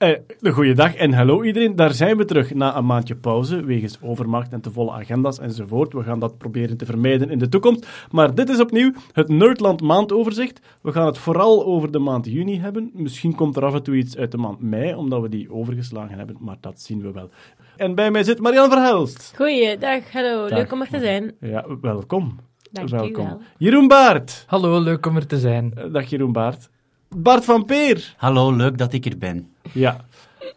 Eh, een goede dag en hallo iedereen. Daar zijn we terug na een maandje pauze, wegens overmacht en te volle agenda's enzovoort. We gaan dat proberen te vermijden in de toekomst. Maar dit is opnieuw het Nerdland maandoverzicht. We gaan het vooral over de maand juni hebben. Misschien komt er af en toe iets uit de maand mei, omdat we die overgeslagen hebben, maar dat zien we wel. En bij mij zit Marianne Verhelst. Goeiedag, hallo. Dag. Leuk om er te zijn. Ja, welkom. Dank welkom. wel. Jeroen Baart. Hallo, leuk om er te zijn. Eh, Dag Jeroen Baart. Bart van Peer. Hallo, leuk dat ik er ben. Ja.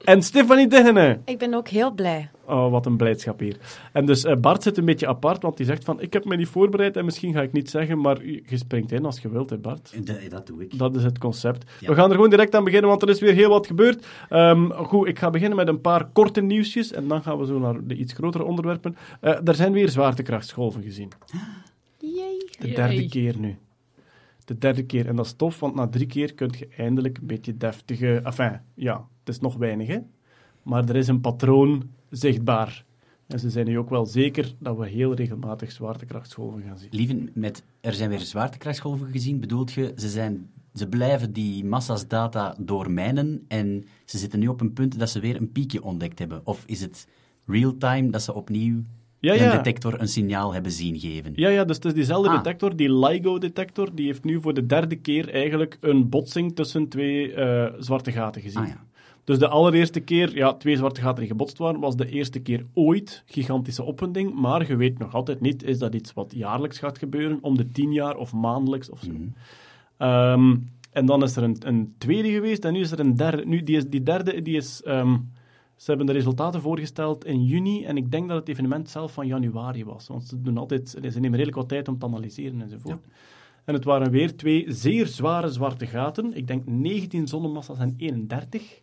En Stefanie Degene. Ik ben ook heel blij. Oh, wat een blijdschap hier. En dus eh, Bart zit een beetje apart, want die zegt van, ik heb me niet voorbereid en misschien ga ik niet zeggen, maar je springt in als je wilt, hè Bart. Dat, dat doe ik. Dat is het concept. Ja. We gaan er gewoon direct aan beginnen, want er is weer heel wat gebeurd. Ehm, goed, ik ga beginnen met een paar korte nieuwsjes en dan gaan we zo naar de iets grotere onderwerpen. Eh, er zijn weer zwaartekrachtsgolven gezien. De Jee. derde keer nu. De derde keer. En dat is tof, want na drie keer kun je eindelijk een beetje deftige... Enfin, ja, het is nog weinig, hè. Maar er is een patroon zichtbaar. En ze zijn nu ook wel zeker dat we heel regelmatig zwaartekrachtsgolven gaan zien. Lieven, met er zijn weer zwaartekrachtsgolven gezien, bedoelt je, ze, zijn, ze blijven die massa's data doormijnen en ze zitten nu op een punt dat ze weer een piekje ontdekt hebben? Of is het real-time dat ze opnieuw Ja, een ja. detector een signaal hebben zien geven? Ja, ja, dus het is diezelfde Ah. detector, die LIGO-detector, die heeft nu voor de derde keer eigenlijk een botsing tussen twee eh, zwarte gaten gezien. Ah ja. Dus de allereerste keer, ja, twee zwarte gaten die gebotst waren, was de eerste keer ooit gigantische opwinding. Maar je weet nog altijd niet, is dat iets wat jaarlijks gaat gebeuren, om de tien jaar of maandelijks of zo. Mhm. Ehm, en dan is er een, een tweede geweest en nu is er een derde. Nu, die, is, die derde, die is... ehm, ze hebben de resultaten voorgesteld in juni en ik denk dat het evenement zelf van januari was. Want ze, doen altijd, ze nemen redelijk wat tijd om te analyseren enzovoort. En het waren weer twee zeer zware zwarte gaten. Ik denk 19 zonnemassa's en 31.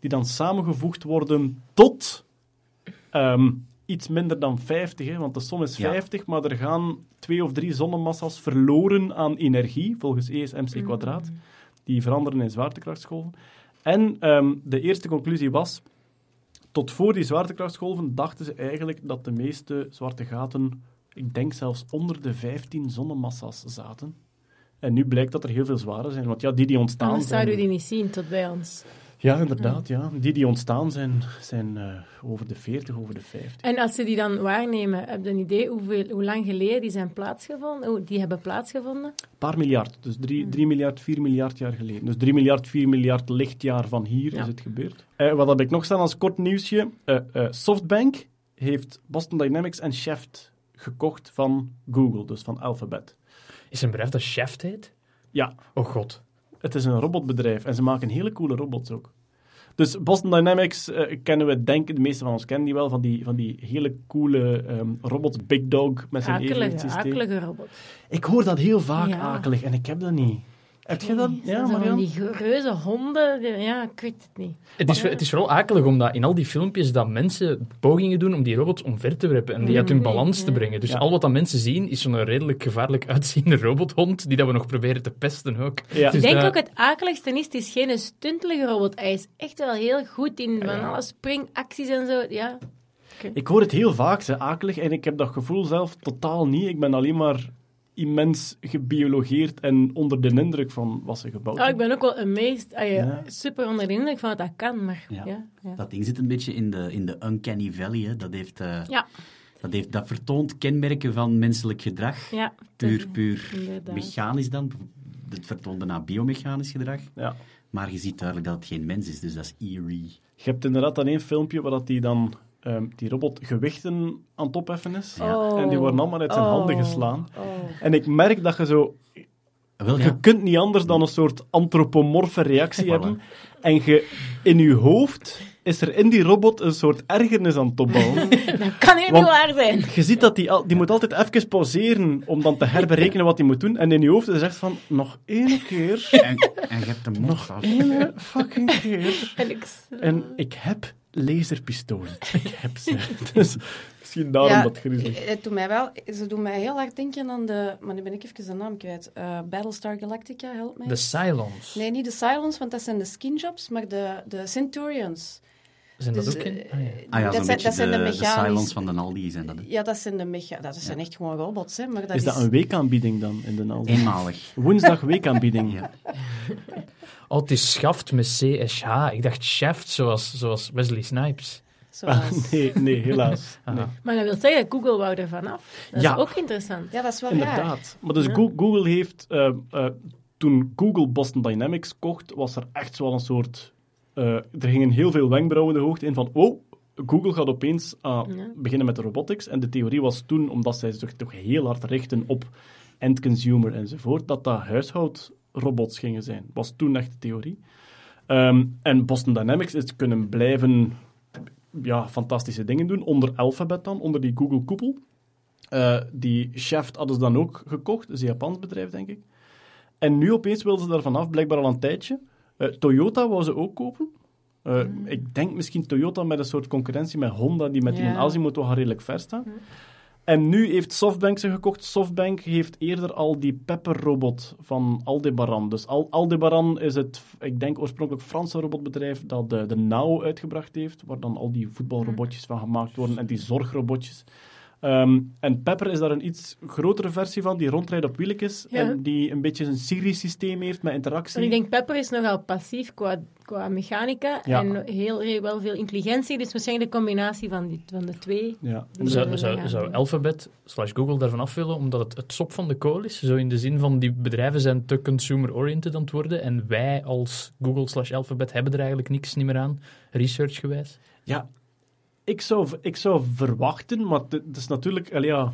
Die dan samengevoegd worden tot ehm, iets minder dan 50. Hè, want de som is Ja. 50, maar er gaan twee of drie zonnemassa's verloren aan energie, volgens ESMC kwadraat. Die veranderen in zwaartekrachtsgolven. En ehm, de eerste conclusie was, tot voor die zwaartekrachtsgolven dachten ze eigenlijk dat de meeste zwarte gaten, ik denk zelfs onder de 15 zonnemassa's zaten. En nu blijkt dat er heel veel zware zijn, want ja, die die ontstaan Anders zouden we die niet zien tot bij ons. Ja, inderdaad, ja. Die die ontstaan zijn, zijn eh, over de 40, over de 50. En als ze die dan waarnemen, heb je een idee hoeveel, hoe lang geleden die zijn plaatsgevonden? Oh, die hebben plaatsgevonden? Een paar miljard, dus 3, miljard, 4 miljard jaar geleden. Dus 3 miljard, 4 miljard lichtjaar van hier Ja. is het gebeurd. Eh, wat heb ik nog staan als kort nieuwsje? Eh, eh, Softbank heeft Boston Dynamics en Shaft gekocht van Google, dus van Alphabet. Is een bedrijf dat Shaft heet? Ja, Oh god. Het is een robotbedrijf en ze maken hele coole robots ook. Dus Boston Dynamics eh, kennen we, denk ik, de meeste van ons kennen die wel, van die, van die hele coole ehm, robots, Big Dog met zijn evenwichtssysteem. akelige robot. Ik hoor dat heel vaak Ja. akelig en ik heb dat niet. Heb jij dat? Ja, die reuze honden. ja, ik weet het niet. Het is, het is vooral akelig omdat in al die filmpjes dat mensen pogingen doen om die robots omver te werpen en die uit hun balans te brengen. Dus Ja. al wat dat mensen zien is zo'n redelijk gevaarlijk uitziende robothond die dat we nog proberen te pesten ook. Ja. Ik Dus denk dat- ook het akeligste is, het is geen stuntelige robot. Hij is echt wel heel goed in van Ja. alle springacties en zo. Ja. Ik hoor het heel vaak, ze akelig, en ik heb dat gevoel zelf totaal niet. Ik ben alleen maar immens gebiologeerd en onder de indruk van wat ze gebouwd Oh, ik hebben. ben ook wel amazed. Ah, ja, Ja. Super onder de indruk van dat dat kan, maar ja. Ja. ja, Dat ding zit een beetje in de, in de uncanny valley. Hè. Dat, heeft, eh, Ja. dat, heeft, dat vertoont kenmerken van menselijk gedrag. Ja, Puur, puur inderdaad. mechanisch dan. Het vertoont bijna biomechanisch gedrag. Ja. Maar je ziet duidelijk dat het geen mens is, dus dat is eerie. Je hebt inderdaad dan één filmpje waar dat die dan ehm, die robot gewichten aan het opheffen is. Oh. En die worden allemaal uit zijn Oh. handen geslaan. Oh. En ik merk dat je zo... Wel, Je ja. kunt niet anders dan een soort antropomorfe reactie Voilà. hebben. En je, in je hoofd is er in die robot een soort ergernis aan het opbouwen. Dat kan heel niet waar zijn. Je ziet dat die, al- die moet altijd even pauzeren om dan te herberekenen wat hij moet doen. En in je hoofd is echt van, nog één keer, En, en je hebt hem nog één fucking keer. En ik heb laserpistolen. Ik heb ze. Dus misschien daarom Ja, dat griezelig. eh, Het doet mij wel, ze doen mij heel hard denken aan de, maar nu ben ik even de naam kwijt. Eh, Battlestar Galactica, help mij. De Cylons. Nee, niet de Cylons, want dat zijn de skinjobs, maar de, de Centurions. Zijn dat Dus, ook in? eh, Ah, ja. Ah ja, dat zijn- beetje dat zijn de, de de Cylons van de Aldi zijn dat. hè. Ja, dat zijn, de mecha dat zijn echt gewoon robots. Hè, maar dat Is is, dat een weekaanbieding dan in de Aldi? Eenmalig. Woensdag weekaanbieding. Ja. Oh, het is schaft met CSH. Ik dacht shaft, zoals, zoals Wesley Snipes. zoals... Ah, nee, nee, helaas. Nee. Maar dat wil zeggen, Google wou er vanaf. Dat Ja. is ook interessant. Ja, dat is wel raar. Inderdaad. Maar dus Google heeft... eh, eh, toen Google Boston Dynamics kocht, was er echt wel een soort... eh, er gingen heel veel wenkbrauwen de hoogte in van... Oh, Google gaat opeens ah, Ja. beginnen met de robotics. En de theorie was toen, omdat zij zich toch heel hard richten op end-consumer enzovoort, dat dat huishoudrobots gingen zijn. Was toen echt de theorie. Ehm, en Boston Dynamics is kunnen blijven ja, fantastische dingen doen, onder Alphabet dan, onder die Google-koepel. Eh, die Shaft hadden ze dan ook gekocht, dat is een Japans bedrijf, denk ik. En nu opeens wilden ze daar vanaf, blijkbaar al een tijdje. Eh, Toyota wou ze ook kopen. Eh, Ik denk misschien Toyota met een soort concurrentie met Honda, die met die Ja. Azimoto toch al redelijk ver staan. En nu heeft Softbank ze gekocht. Softbank heeft eerder al die Pepper-robot van Aldebaran. Dus Al Aldebaran is het, ik denk oorspronkelijk Franse robotbedrijf dat de, de Now uitgebracht heeft, waar dan al die voetbalrobotjes van gemaakt worden en die zorgrobotjes. Ehm, en Pepper is daar een iets grotere versie van, die rondrijdt op wieltjes Ja. en die een beetje een Siri-systeem heeft met interactie. Maar ik denk, Pepper is nogal passief qua, qua mechanica Ja. en heel, heel wel veel intelligentie. Dus waarschijnlijk de combinatie van, die, van de twee. Ja, Zou, zou, zou Alphabet slash Google daarvan af willen, omdat het het sop van de kool is? Zo in de zin van, die bedrijven zijn te consumer-oriented aan het worden en wij als Google slash Alphabet hebben er eigenlijk niks niet meer aan, researchgewijs. Ja, ik zou, ik zou verwachten, maar het is natuurlijk... ja,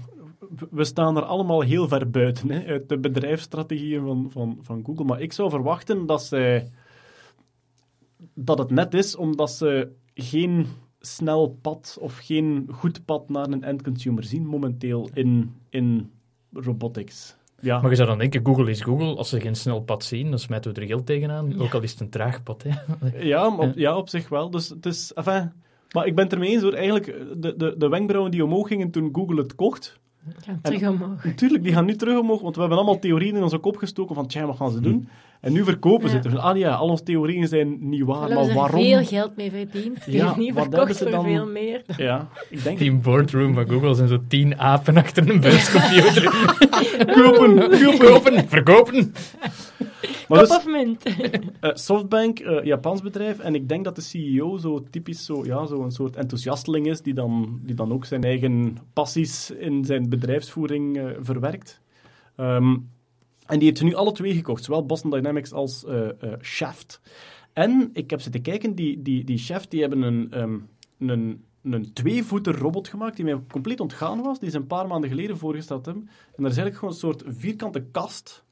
we- staan er allemaal heel ver buiten hè, uit de bedrijfsstrategieën van, van, van Google. Maar ik zou verwachten dat, zij, dat het net is omdat ze geen snel pad of geen goed pad naar een end-consumer zien momenteel in, in robotics. Ja. Maar je zou dan denken, Google is Google. Als ze geen snel pad zien, dan smijten we er geld tegenaan. Ook al is het een traag pad. Hè. Ja, op, ja, op zich wel. Dus het is... Enfin, maar ik ben het ermee eens hoor. Eigenlijk, de, de, de wenkbrauwen die omhoog gingen toen Google het kocht, Gaan terug omhoog. Natuurlijk, die gaan nu terug omhoog, want we hebben allemaal theorieën in onze kop gestoken van, tja, wat gaan ze doen? En nu verkopen ze het. Dus, ah ja, al onze theorieën zijn niet waar, maar ze waarom? veel geld mee verdiend. Die Ja, niet wat verkocht hebben ze voor dan- veel meer. Ja, ik denk... Die boardroom van Google zijn zo tien apen achter een buiscomputer. Kopen, kopen. Kopen, verkopen. Maar Kop dus, of munt? eh, Softbank, eh, Japans bedrijf, en ik denk dat de CEO zo typisch zo, ja, zo een soort enthousiasteling is, die dan, die dan ook zijn eigen passies in zijn bedrijfsvoering eh, verwerkt. Ehm, en die heeft ze nu alle twee gekocht, zowel Boston Dynamics als eh, Shaft. En ik heb zitten kijken, die, die, die Shaft die hebben een, ehm, een, een tweevoeter robot gemaakt die mij compleet ontgaan was, die ze een paar maanden geleden voorgesteld hebben. En daar is eigenlijk gewoon een soort vierkante kast.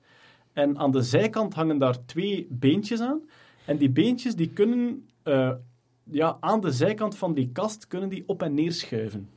En aan de zijkant hangen daar twee beentjes aan. En die beentjes die kunnen eh, ja, aan de zijkant van die kast kunnen die op en neer schuiven.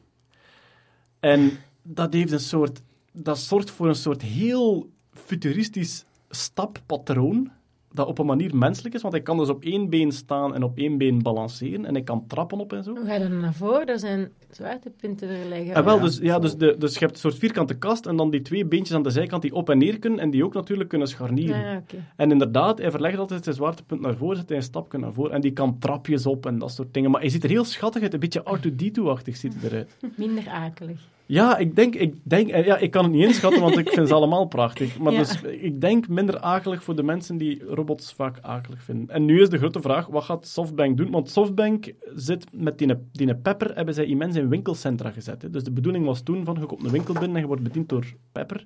En dat heeft een soort... Dat zorgt voor een soort heel futuristisch stappatroon dat op een manier menselijk is, want hij kan dus op één been staan en op één been balanceren en hij kan trappen op en zo. Hoe ga je dan naar voren? Er zijn zwaartepunten verleggen. En wel, Ja, dus, ja, dus, de, dus je hebt een soort vierkante kast en dan die twee beentjes aan de zijkant die op en neer kunnen en die ook natuurlijk kunnen scharnieren. Ja, oké. En inderdaad, hij verlegt altijd zijn zwaartepunt naar voren, zet hij een stapje naar voren en die kan trapjes op en dat soort dingen. Maar hij ziet er heel schattig uit, een beetje R2-D2-achtig ziet hij eruit. Minder akelig. Ja, ik denk, ik denk, eh, ja, ik kan het niet inschatten, want ik vind ze allemaal prachtig. Maar Ja. dus, ik denk minder akelig voor de mensen die robots vaak akelig vinden. En nu is de grote vraag, wat gaat Softbank doen? Want Softbank zit met die, die Pepper, hebben zij immens in winkelcentra gezet. Hè. Dus de bedoeling was toen van, je komt een winkel binnen en je wordt bediend door Pepper.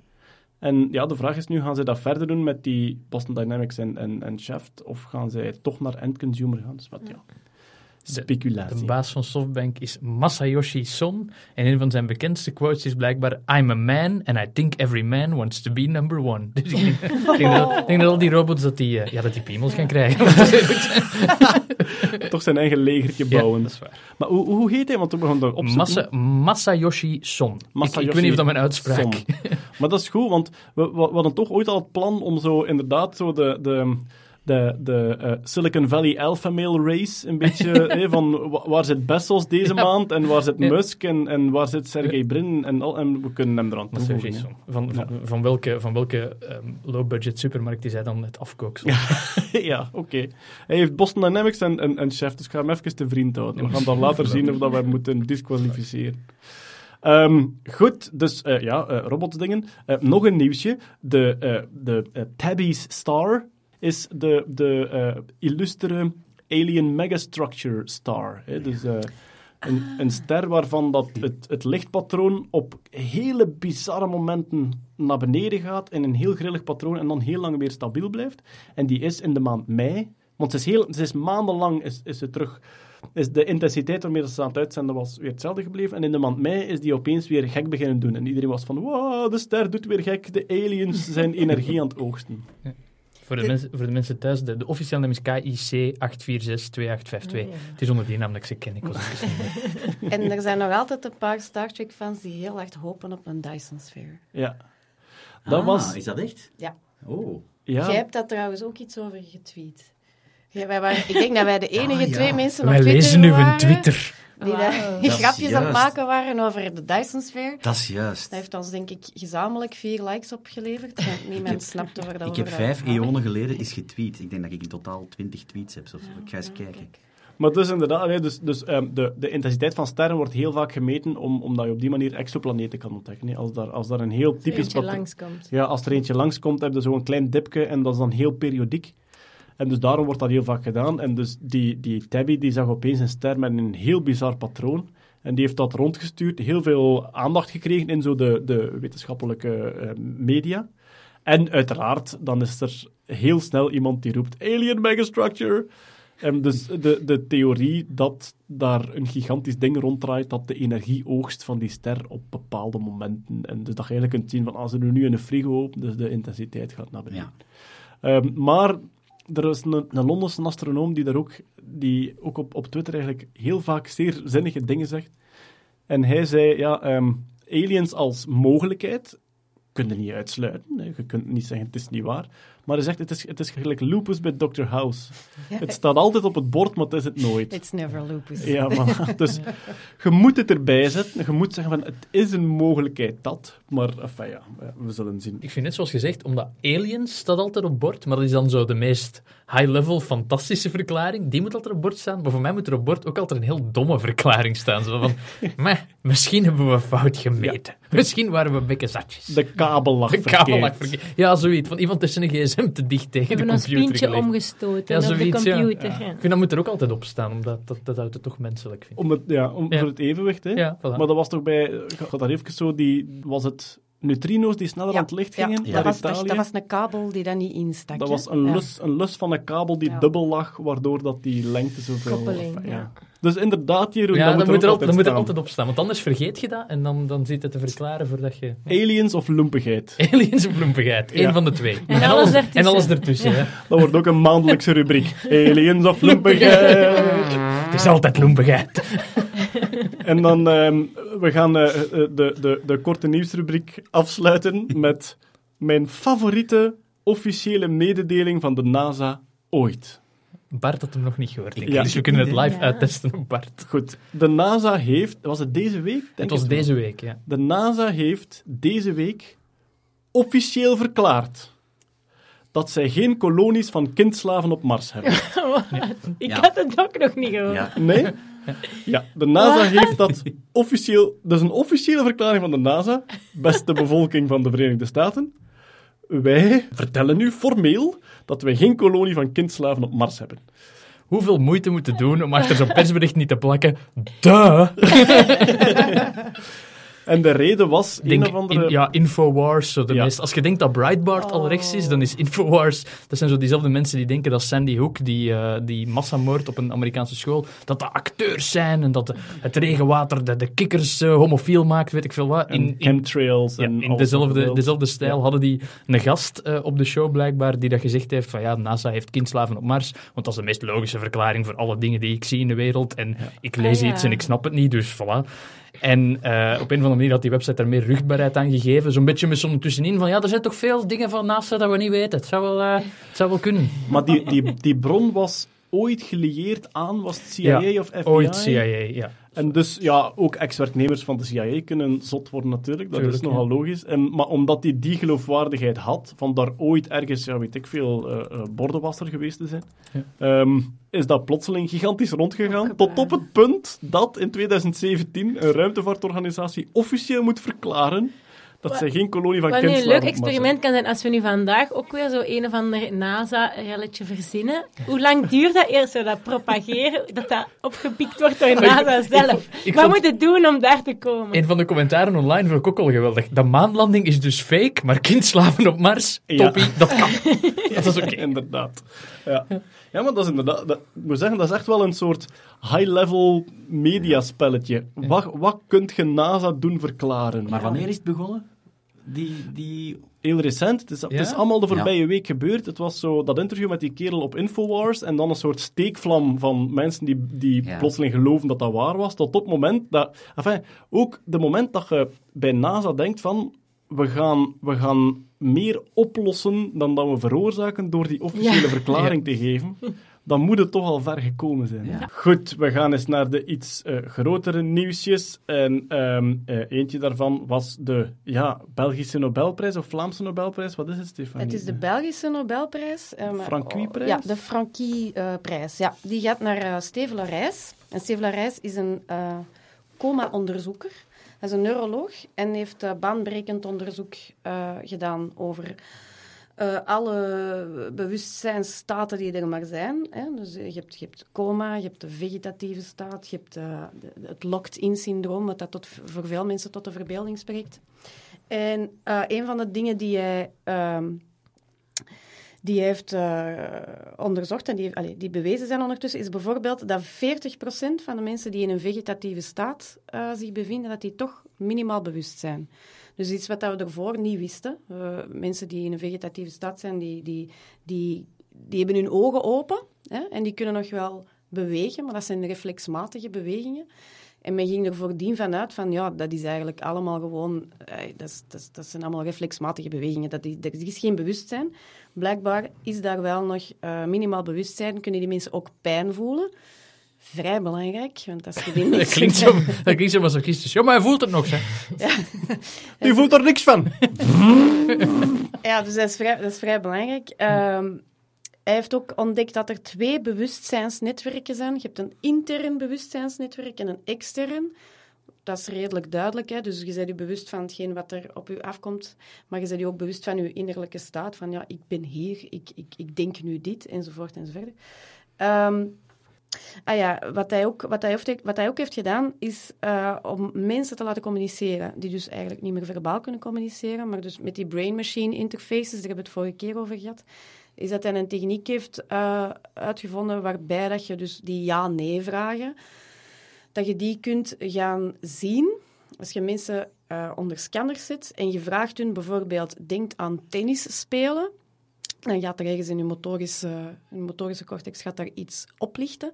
En ja, de vraag is nu, gaan zij dat verder doen met die Boston Dynamics en, en, en Shaft? Of gaan zij toch naar end-consumer gaan? Dus wat, ja, speculatie. De baas van Softbank is Masayoshi Son. En een van zijn bekendste quotes is blijkbaar: I'm a man and I think every man wants to be number one. Dus ik denk, dat, ik denk dat al die robots dat die, eh, ja, dat die piemels gaan krijgen. toch zijn eigen legertje Ja, bouwen. dat is waar. Maar hoe, hoe heet hij? Want we begonnen daar opzoeken. Masa, Masayoshi Son. Ik, weet niet of dat mijn uitspraak Son. Maar dat is goed, want we, we, we hadden toch ooit al het plan om zo inderdaad zo de, de, de, de eh, Silicon Valley alpha male race, een beetje, van wa- waar zit Bezos deze maand, en waar zit Ja. Musk, en, en waar zit Sergey Brin, en, al, en we kunnen hem eraan toevoegen. Jason. Van, van, van welke, van welke ehm, low-budget supermarkt is hij dan het afkooksel? ja, oké. Hij heeft Boston Dynamics en, en, en Chef, dus ik ga hem even te vriend houden. We gaan dan later zien of dat we hem moeten disqualificeren. Ehm, goed, dus eh, ja, eh, robotsdingen. Nog een nieuwsje. De, de Tabby's Star is de, de eh, illustere alien megastructure star. Hè? Dus eh, een, een ster waarvan dat het, het lichtpatroon op hele bizarre momenten naar beneden gaat in een heel grillig patroon en dan heel lang weer stabiel blijft. En die is in de maand mei, want het is, heel, het is maandenlang is, is het terug, is de intensiteit waarmee ze aan het uitzenden was weer hetzelfde gebleven. En in de maand mei is die opeens weer gek beginnen doen. En iedereen was van, wow, de ster doet weer gek, de aliens zijn energie aan het oogsten. Voor, de mensen, voor de mensen thuis, de, de officiële naam is KIC 8462852. Oh, ja. Het is onder die naam dat ik ze ken. Ik was. En er zijn nog altijd een paar Star Trek-fans die heel erg hopen op een Dyson-sfeer. Ja. Dat Ah, was... Is dat echt? Ja. Oh. Ja, Jij hebt daar trouwens ook iets over getweet. Ja, wij waren, ik denk dat wij de enige Ah, ja. twee mensen op Wij Twitter lezen nu een Twitter. Die Wauw. daar Dat is grapjes aan het maken waren over de Dyson-sfeer. Dat is juist. Dat heeft ons denk ik gezamenlijk vier likes opgeleverd. Niemand snapte waar dat Ik heb vijf eonen geleden is getweet. Ik denk dat ik in totaal twintig tweets heb. Zo. Ik ga eens kijken. Maar dus inderdaad, nee, dus, dus, ehm, de, de intensiteit van sterren wordt heel vaak gemeten om, omdat je op die manier exoplaneten kan ontdekken. hè. Als daar, als daar een heel typisch... Eentje patro- langskomt. Ja, als er eentje langskomt, heb je zo'n klein dipje en dat is dan heel periodiek. En dus daarom wordt dat heel vaak gedaan. En dus die, die Tabby die zag opeens een ster met een heel bizar patroon. En die heeft dat rondgestuurd, heel veel aandacht gekregen in zo de, de wetenschappelijke eh, media. En uiteraard, dan is er heel snel iemand die roept Alien Megastructure. En dus de, de theorie dat daar een gigantisch ding ronddraait, dat de energie oogst van die ster op bepaalde momenten. En dus dat je eigenlijk kunt zien van als er nu een frigo open, dus de intensiteit gaat naar beneden. Ja. Ehm, maar er is een, een Londense astronoom die daar ook, die ook op, op Twitter eigenlijk heel vaak zeer zinnige dingen zegt. En hij zei, ja, ehm, aliens als mogelijkheid kun je niet uitsluiten. Je kunt niet zeggen, het is niet waar. Maar hij zegt, het is, het is gelijk lupus bij Dr. House. Het staat altijd op het bord, maar het is het nooit. It's never lupus. Ja, voilà. dus je moet het erbij zetten. Je moet zeggen van, het is een mogelijkheid dat. Maar enfin, ja, we zullen zien. Ik vind net zoals gezegd, omdat Aliens staat altijd op bord, maar dat is dan zo de meest high-level fantastische verklaring. Die moet altijd op bord staan, maar voor mij moet er op bord ook altijd een heel domme verklaring staan. Zo van, "Meh, misschien hebben we fout gemeten. Misschien waren we bekkenzatjes. De kabel lag De kabel lag verkeerd. Ja, zoiets. Van iemand is zijn gsm te dicht tegen We de hebben een computer spientje gelegd. omgestoten Ja, op de zoiets, computer. Ja. ja. Ik vind dat moet er ook altijd op staan, omdat dat, dat houdt het toch menselijk vind. Om het, ja, om, Ja. voor het evenwicht, hè. Ja, voilà. Maar dat was toch bij... Ik ga daar even zo... Die, was het neutrino's die sneller aan het licht gingen ja. naar Dat, was, Italië? dat was een kabel die daar niet instak. Dat was een Ja. lus, een lus van een kabel die Ja. dubbel lag, waardoor dat die lengte zoveel... Koppeling, ja. Dus inderdaad, Jeroen, Ja, dat moet moet er, ook altijd, dan moet er altijd op staan, want anders vergeet je dat en dan, dan zit het te verklaren voordat je... Aliens of lumpigheid. Aliens of loempigheid, één Ja. van de twee. En alles ertussen. En alles ertussen. Dat wordt ook een maandelijkse rubriek. Aliens of lumpigheid. Het is altijd loempigheid. En dan, ehm, we gaan eh, eh, de, de, de korte nieuwsrubriek afsluiten met mijn favoriete officiële mededeling van de NASA ooit. Bart had hem nog niet gehoord, denk ik. Ja. Dus we kunnen het live Ja. uittesten op Bart. Goed, de NASA heeft, was het deze week? Denk Het was het wel. deze week, ja. De NASA heeft deze week officieel verklaard dat zij geen kolonies van kindslaven op Mars hebben. Ik Ja. had het ook nog niet gehoord. Ja. Nee? Ja, de NASA heeft dat officieel... Dat is een officiële verklaring van de NASA, beste bevolking van de Verenigde Staten. Wij vertellen u formeel dat wij geen kolonie van kindslaven op Mars hebben. Hoeveel moeite moeten doen om achter zo'n persbericht niet te plakken? Duh! En de reden was Denk, een of andere... in- ja, Infowars. Zo de Ja. meest, als je denkt dat Breitbart al rechts is, dan is Infowars... Dat zijn zo diezelfde mensen die denken dat Sandy Hook, die, eh, die massamoord op een Amerikaanse school, dat dat acteurs zijn en dat de- het regenwater de, de kikkers eh, homofiel maakt, weet ik veel wat. en In, in, chemtrails ja, en in alles wat dezelfde, dezelfde stijl Ja. hadden die een gast eh, op de show blijkbaar die dat gezegd heeft van ja, NASA heeft kindslaven op Mars, want dat is de meest logische verklaring voor alle dingen die ik zie in de wereld en ik lees Ah, ja. iets en ik snap het niet, dus voilà. En eh, op een of andere manier had die website daar meer rugbaarheid aan gegeven. Zo'n beetje met zo'n tussenin van, ja, er zijn toch veel dingen van NASA dat we niet weten. Het zou wel, eh, het zou wel kunnen. Maar die, die, die bron was ooit gelieerd aan, was het CIA Ja, of FBI? Ooit CIA, ja. En dus, ja, ook ex-werknemers van de CIA kunnen zot worden natuurlijk, dat is nogal logisch. En, maar omdat hij die geloofwaardigheid had, van daar ooit ergens, ja, weet ik veel, eh eh, bordenwasser geweest te zijn, Ja. ehm, is dat plotseling gigantisch rondgegaan, tot op het punt dat in 2017 een ruimtevaartorganisatie officieel moet verklaren dat zij geen kolonie van Wat nu een leuk experiment kan zijn als we nu vandaag ook weer zo een of ander NASA-relletje verzinnen. Hoe lang duurt dat eerst, zo dat propageren, dat dat opgepikt wordt door NASA zelf? ik Wat vond- moet het doen om daar te komen? Een van de commentaren online vond ik ook al geweldig. De maanlanding is dus fake, maar kindslaven op Mars, Ja. toppie, dat kan. dat is oké. Inderdaad. Ja. Ja, maar dat is inderdaad... Dat, ik moet zeggen, dat is echt wel een soort high-level mediaspelletje. Wat, wat kunt je NASA doen verklaren? Maar wanneer is het begonnen? Die, die... Heel recent. Het is, het is Ja? allemaal de voorbije week gebeurd. Het was zo dat interview met die kerel op Infowars en dan een soort steekvlam van mensen die, die Ja. plotseling geloven dat dat waar was. Tot op het moment dat... Enfin, ook de moment dat je bij NASA denkt van... We gaan, we gaan meer oplossen dan dat we veroorzaken door die officiële Ja. verklaring te geven. Dan moet het toch al ver gekomen zijn. Ja. Goed, we gaan eens naar de iets eh, grotere nieuwsjes. En ehm, eh, eentje daarvan was de ja, Belgische Nobelprijs of Vlaamse Nobelprijs. Wat is het, Stefanie? Het is de Belgische Nobelprijs. eh, maar- Franquie-prijs? Ja, de Franquie-prijs. ja, die gaat naar eh Steve Larijs. En Steve Larijs is een eh, coma-onderzoeker. Hij is een neuroloog en heeft eh, baanbrekend onderzoek eh, gedaan over eh, alle bewustzijnsstaten die er maar zijn. Hè. Dus je hebt, hebt coma, je hebt de vegetatieve staat, je hebt de- het locked-in-syndroom, wat dat tot, voor veel mensen tot de verbeelding spreekt. En een van de dingen die hij ehm, die heeft eh, onderzocht en die, die bewezen zijn ondertussen, is bijvoorbeeld dat 40% van de mensen die in een vegetatieve staat eh, zich bevinden, dat die toch minimaal bewust zijn. Dus iets wat we ervoor niet wisten. Eh, mensen die in een vegetatieve staat zijn, die, die, die, die hebben hun ogen open hè, en die kunnen nog wel bewegen, maar dat zijn reflexmatige bewegingen. En men ging er voordien vanuit van, ja, dat is eigenlijk allemaal gewoon... eh, dat, is, dat, is- dat zijn allemaal reflexmatige bewegingen. Dat is, dat is geen bewustzijn. Blijkbaar is daar wel nog eh, minimaal bewustzijn. Kunnen die mensen ook pijn voelen? Vrij belangrijk, want als je die Dat klinkt zo, dat klinkt zo masochistisch. Ja, maar hij voelt het nog, hè. Die voelt er niks van. Ja, dus dat is vrij, dat is vrij belangrijk. Ehm, hij heeft ook ontdekt dat er twee bewustzijnsnetwerken zijn. Je hebt een intern bewustzijnsnetwerk en een extern. Dat is redelijk duidelijk. Hè? Dus je bent je bewust van hetgeen wat er op je afkomt. Maar je bent je ook bewust van je innerlijke staat. Van ja, ik ben hier, ik, ik, ik denk nu dit, enzovoort enzovoort. Ehm ah ja, wat hij, ook, wat, hij heeft, wat hij ook heeft gedaan, is eh, om mensen te laten communiceren. Die dus eigenlijk niet meer verbaal kunnen communiceren. Maar dus met die brain-machine interfaces, daar hebben we het vorige keer over gehad. Is dat hij een techniek heeft eh, uitgevonden waarbij dat je dus die ja-nee-vragen dat je die kunt gaan zien. Als je mensen eh, onder scanners zet en je vraagt hun bijvoorbeeld, denkt aan tennis spelen, dan gaat er ergens in je motorische, motorische cortex gaat daar iets oplichten.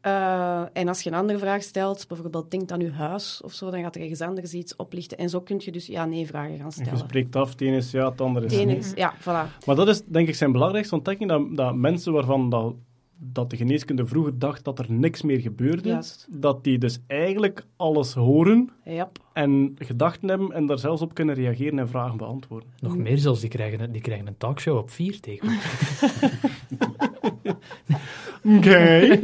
Eh, en als je een andere vraag stelt, bijvoorbeeld denkt aan je huis of zo, dan gaat er ergens anders iets oplichten. En zo kun je dus ja-nee-vragen gaan Je stellen. spreekt af, het ene is ja, het andere is nee. is, ja, voilà. Maar dat is denk ik zijn belangrijkste ontdekking, dat, dat mensen waarvan dat, dat de geneeskunde vroeger dacht dat er niks meer gebeurde, Juist. dat die dus eigenlijk alles horen Ja. en gedachten hebben en daar zelfs op kunnen reageren en vragen beantwoorden. Nog meer zelfs, die krijgen, een- die krijgen een talkshow op vier tegen. Oké.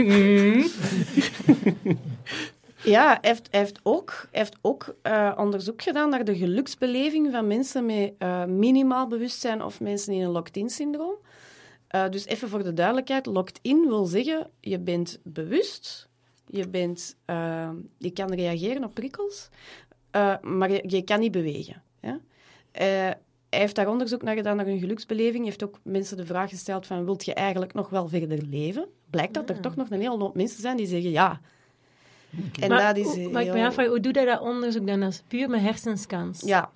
Ja, heeft, heeft ook, heeft ook eh, onderzoek gedaan naar de geluksbeleving van mensen met eh, minimaal bewustzijn of mensen in een locked-in-syndroom. Eh, dus even voor de duidelijkheid, locked-in wil zeggen, je bent bewust, je, bent, je kan reageren op prikkels, maar je, kan niet bewegen. Ja? Hij heeft daar onderzoek naar gedaan naar hun geluksbeleving. Hij heeft ook mensen de vraag gesteld van, wilt je eigenlijk nog wel verder leven? Blijkt dat er toch nog een hele hoop mensen zijn die zeggen ja. En maar, dat is hoe- maar ik ben afvragen, hoe doe je dat onderzoek dan? Dat is puur met hersenscans. Ja,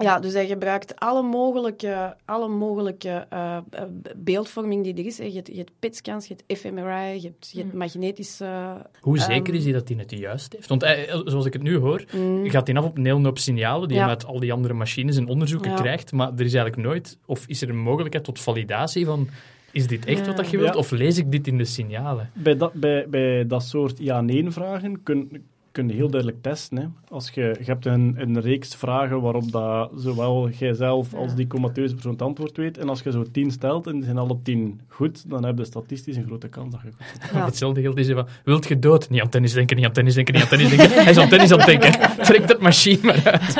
Ja, dus hij gebruikt alle mogelijke, alle mogelijke eh, eh, beeldvorming die er is. Je hebt, je hebt PET-scans, je hebt fMRI, je hebt, je hebt magnetische... Hoe Ehm, zeker is hij dat hij het juist heeft? Want hij, zoals ik het nu hoor, mm, gaat hij af op een hele hoop signalen die Ja. hij uit al die andere machines en onderzoeken Ja. krijgt, maar er is eigenlijk nooit, of is er een mogelijkheid tot validatie van, is dit echt wat dat je wilt, Ja. of lees ik dit in de signalen? Bij dat, bij, bij dat soort ja-nee-vragen kun, kun je heel duidelijk testen. Hè. Als je, je hebt een, een reeks vragen waarop dat zowel jijzelf als die comateuze persoon het antwoord weet. En als je zo tien stelt en die zijn alle tien goed, dan heb je statistisch een grote kans dat je goed. Ja. Hetzelfde geldt is van, wilt je dood? Niet aan tennis denken, niet aan tennis denken, niet aan tennis denken. Hij is aan tennis aan het denken. Trek dat machine maar uit.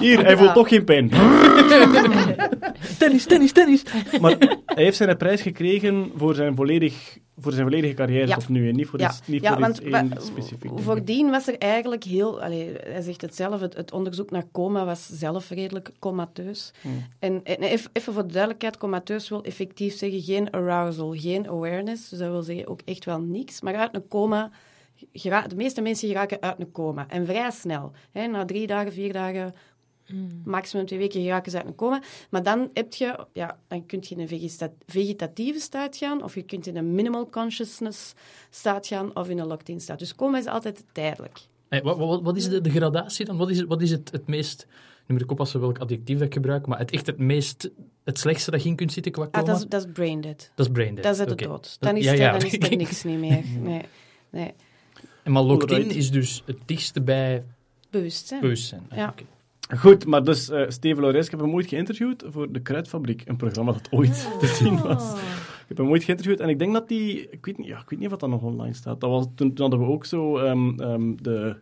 Hier, hij voelt toch geen pijn. Tennis, tennis, tennis. Maar hij heeft zijn prijs gekregen voor zijn, volledig, voor zijn volledige carrière Ja. tot nu. En niet voor Ja, iets, niet ja voor want iets één specifiek. voordien was er eigenlijk heel... Hij zegt het zelf, het, het onderzoek naar coma was zelf redelijk comateus. Hmm. En, en even, even voor de duidelijkheid, comateus wil effectief zeggen geen arousal, geen awareness. Dus dat wil zeggen ook echt wel niks. Maar uit een coma... De meeste mensen geraken uit een coma. En vrij snel. Hè, na drie dagen, vier dagen, maximum twee weken geraken ze uit een coma. Maar dan, heb je, ja, dan kun je in een vegeta- vegetatieve staat gaan, of je kunt in een minimal consciousness staat gaan, of in een locked-in staat. Dus coma is altijd tijdelijk. Hey, wat, wat, wat is de, de gradatie dan? Wat is, het- wat is het, het meest, nu moet ik oppassen welk adjectief dat ik gebruik, maar het echt het meest, het slechtste dat je in kunt zitten qua coma? Ah, dat, is, dat is brain dead. Dat is brain dead. Dat is het Oké. dood. Dan is, ja, er- ja. dan is er niks niet meer. Nee, nee. En Maar locked-in is dus het dichtste bij Bewustzijn. bewustzijn. Ah, Ja. Goed, maar dus eh Steven Laurijs, ik heb hem ooit geïnterviewd voor De Kruidfabriek, een programma dat ooit te zien was. Ik heb hem ooit geïnterviewd en ik denk dat die... Ik weet niet, ja, ik weet niet of dat nog online staat. Dat was, toen, toen hadden we ook zo ehm, ehm, de...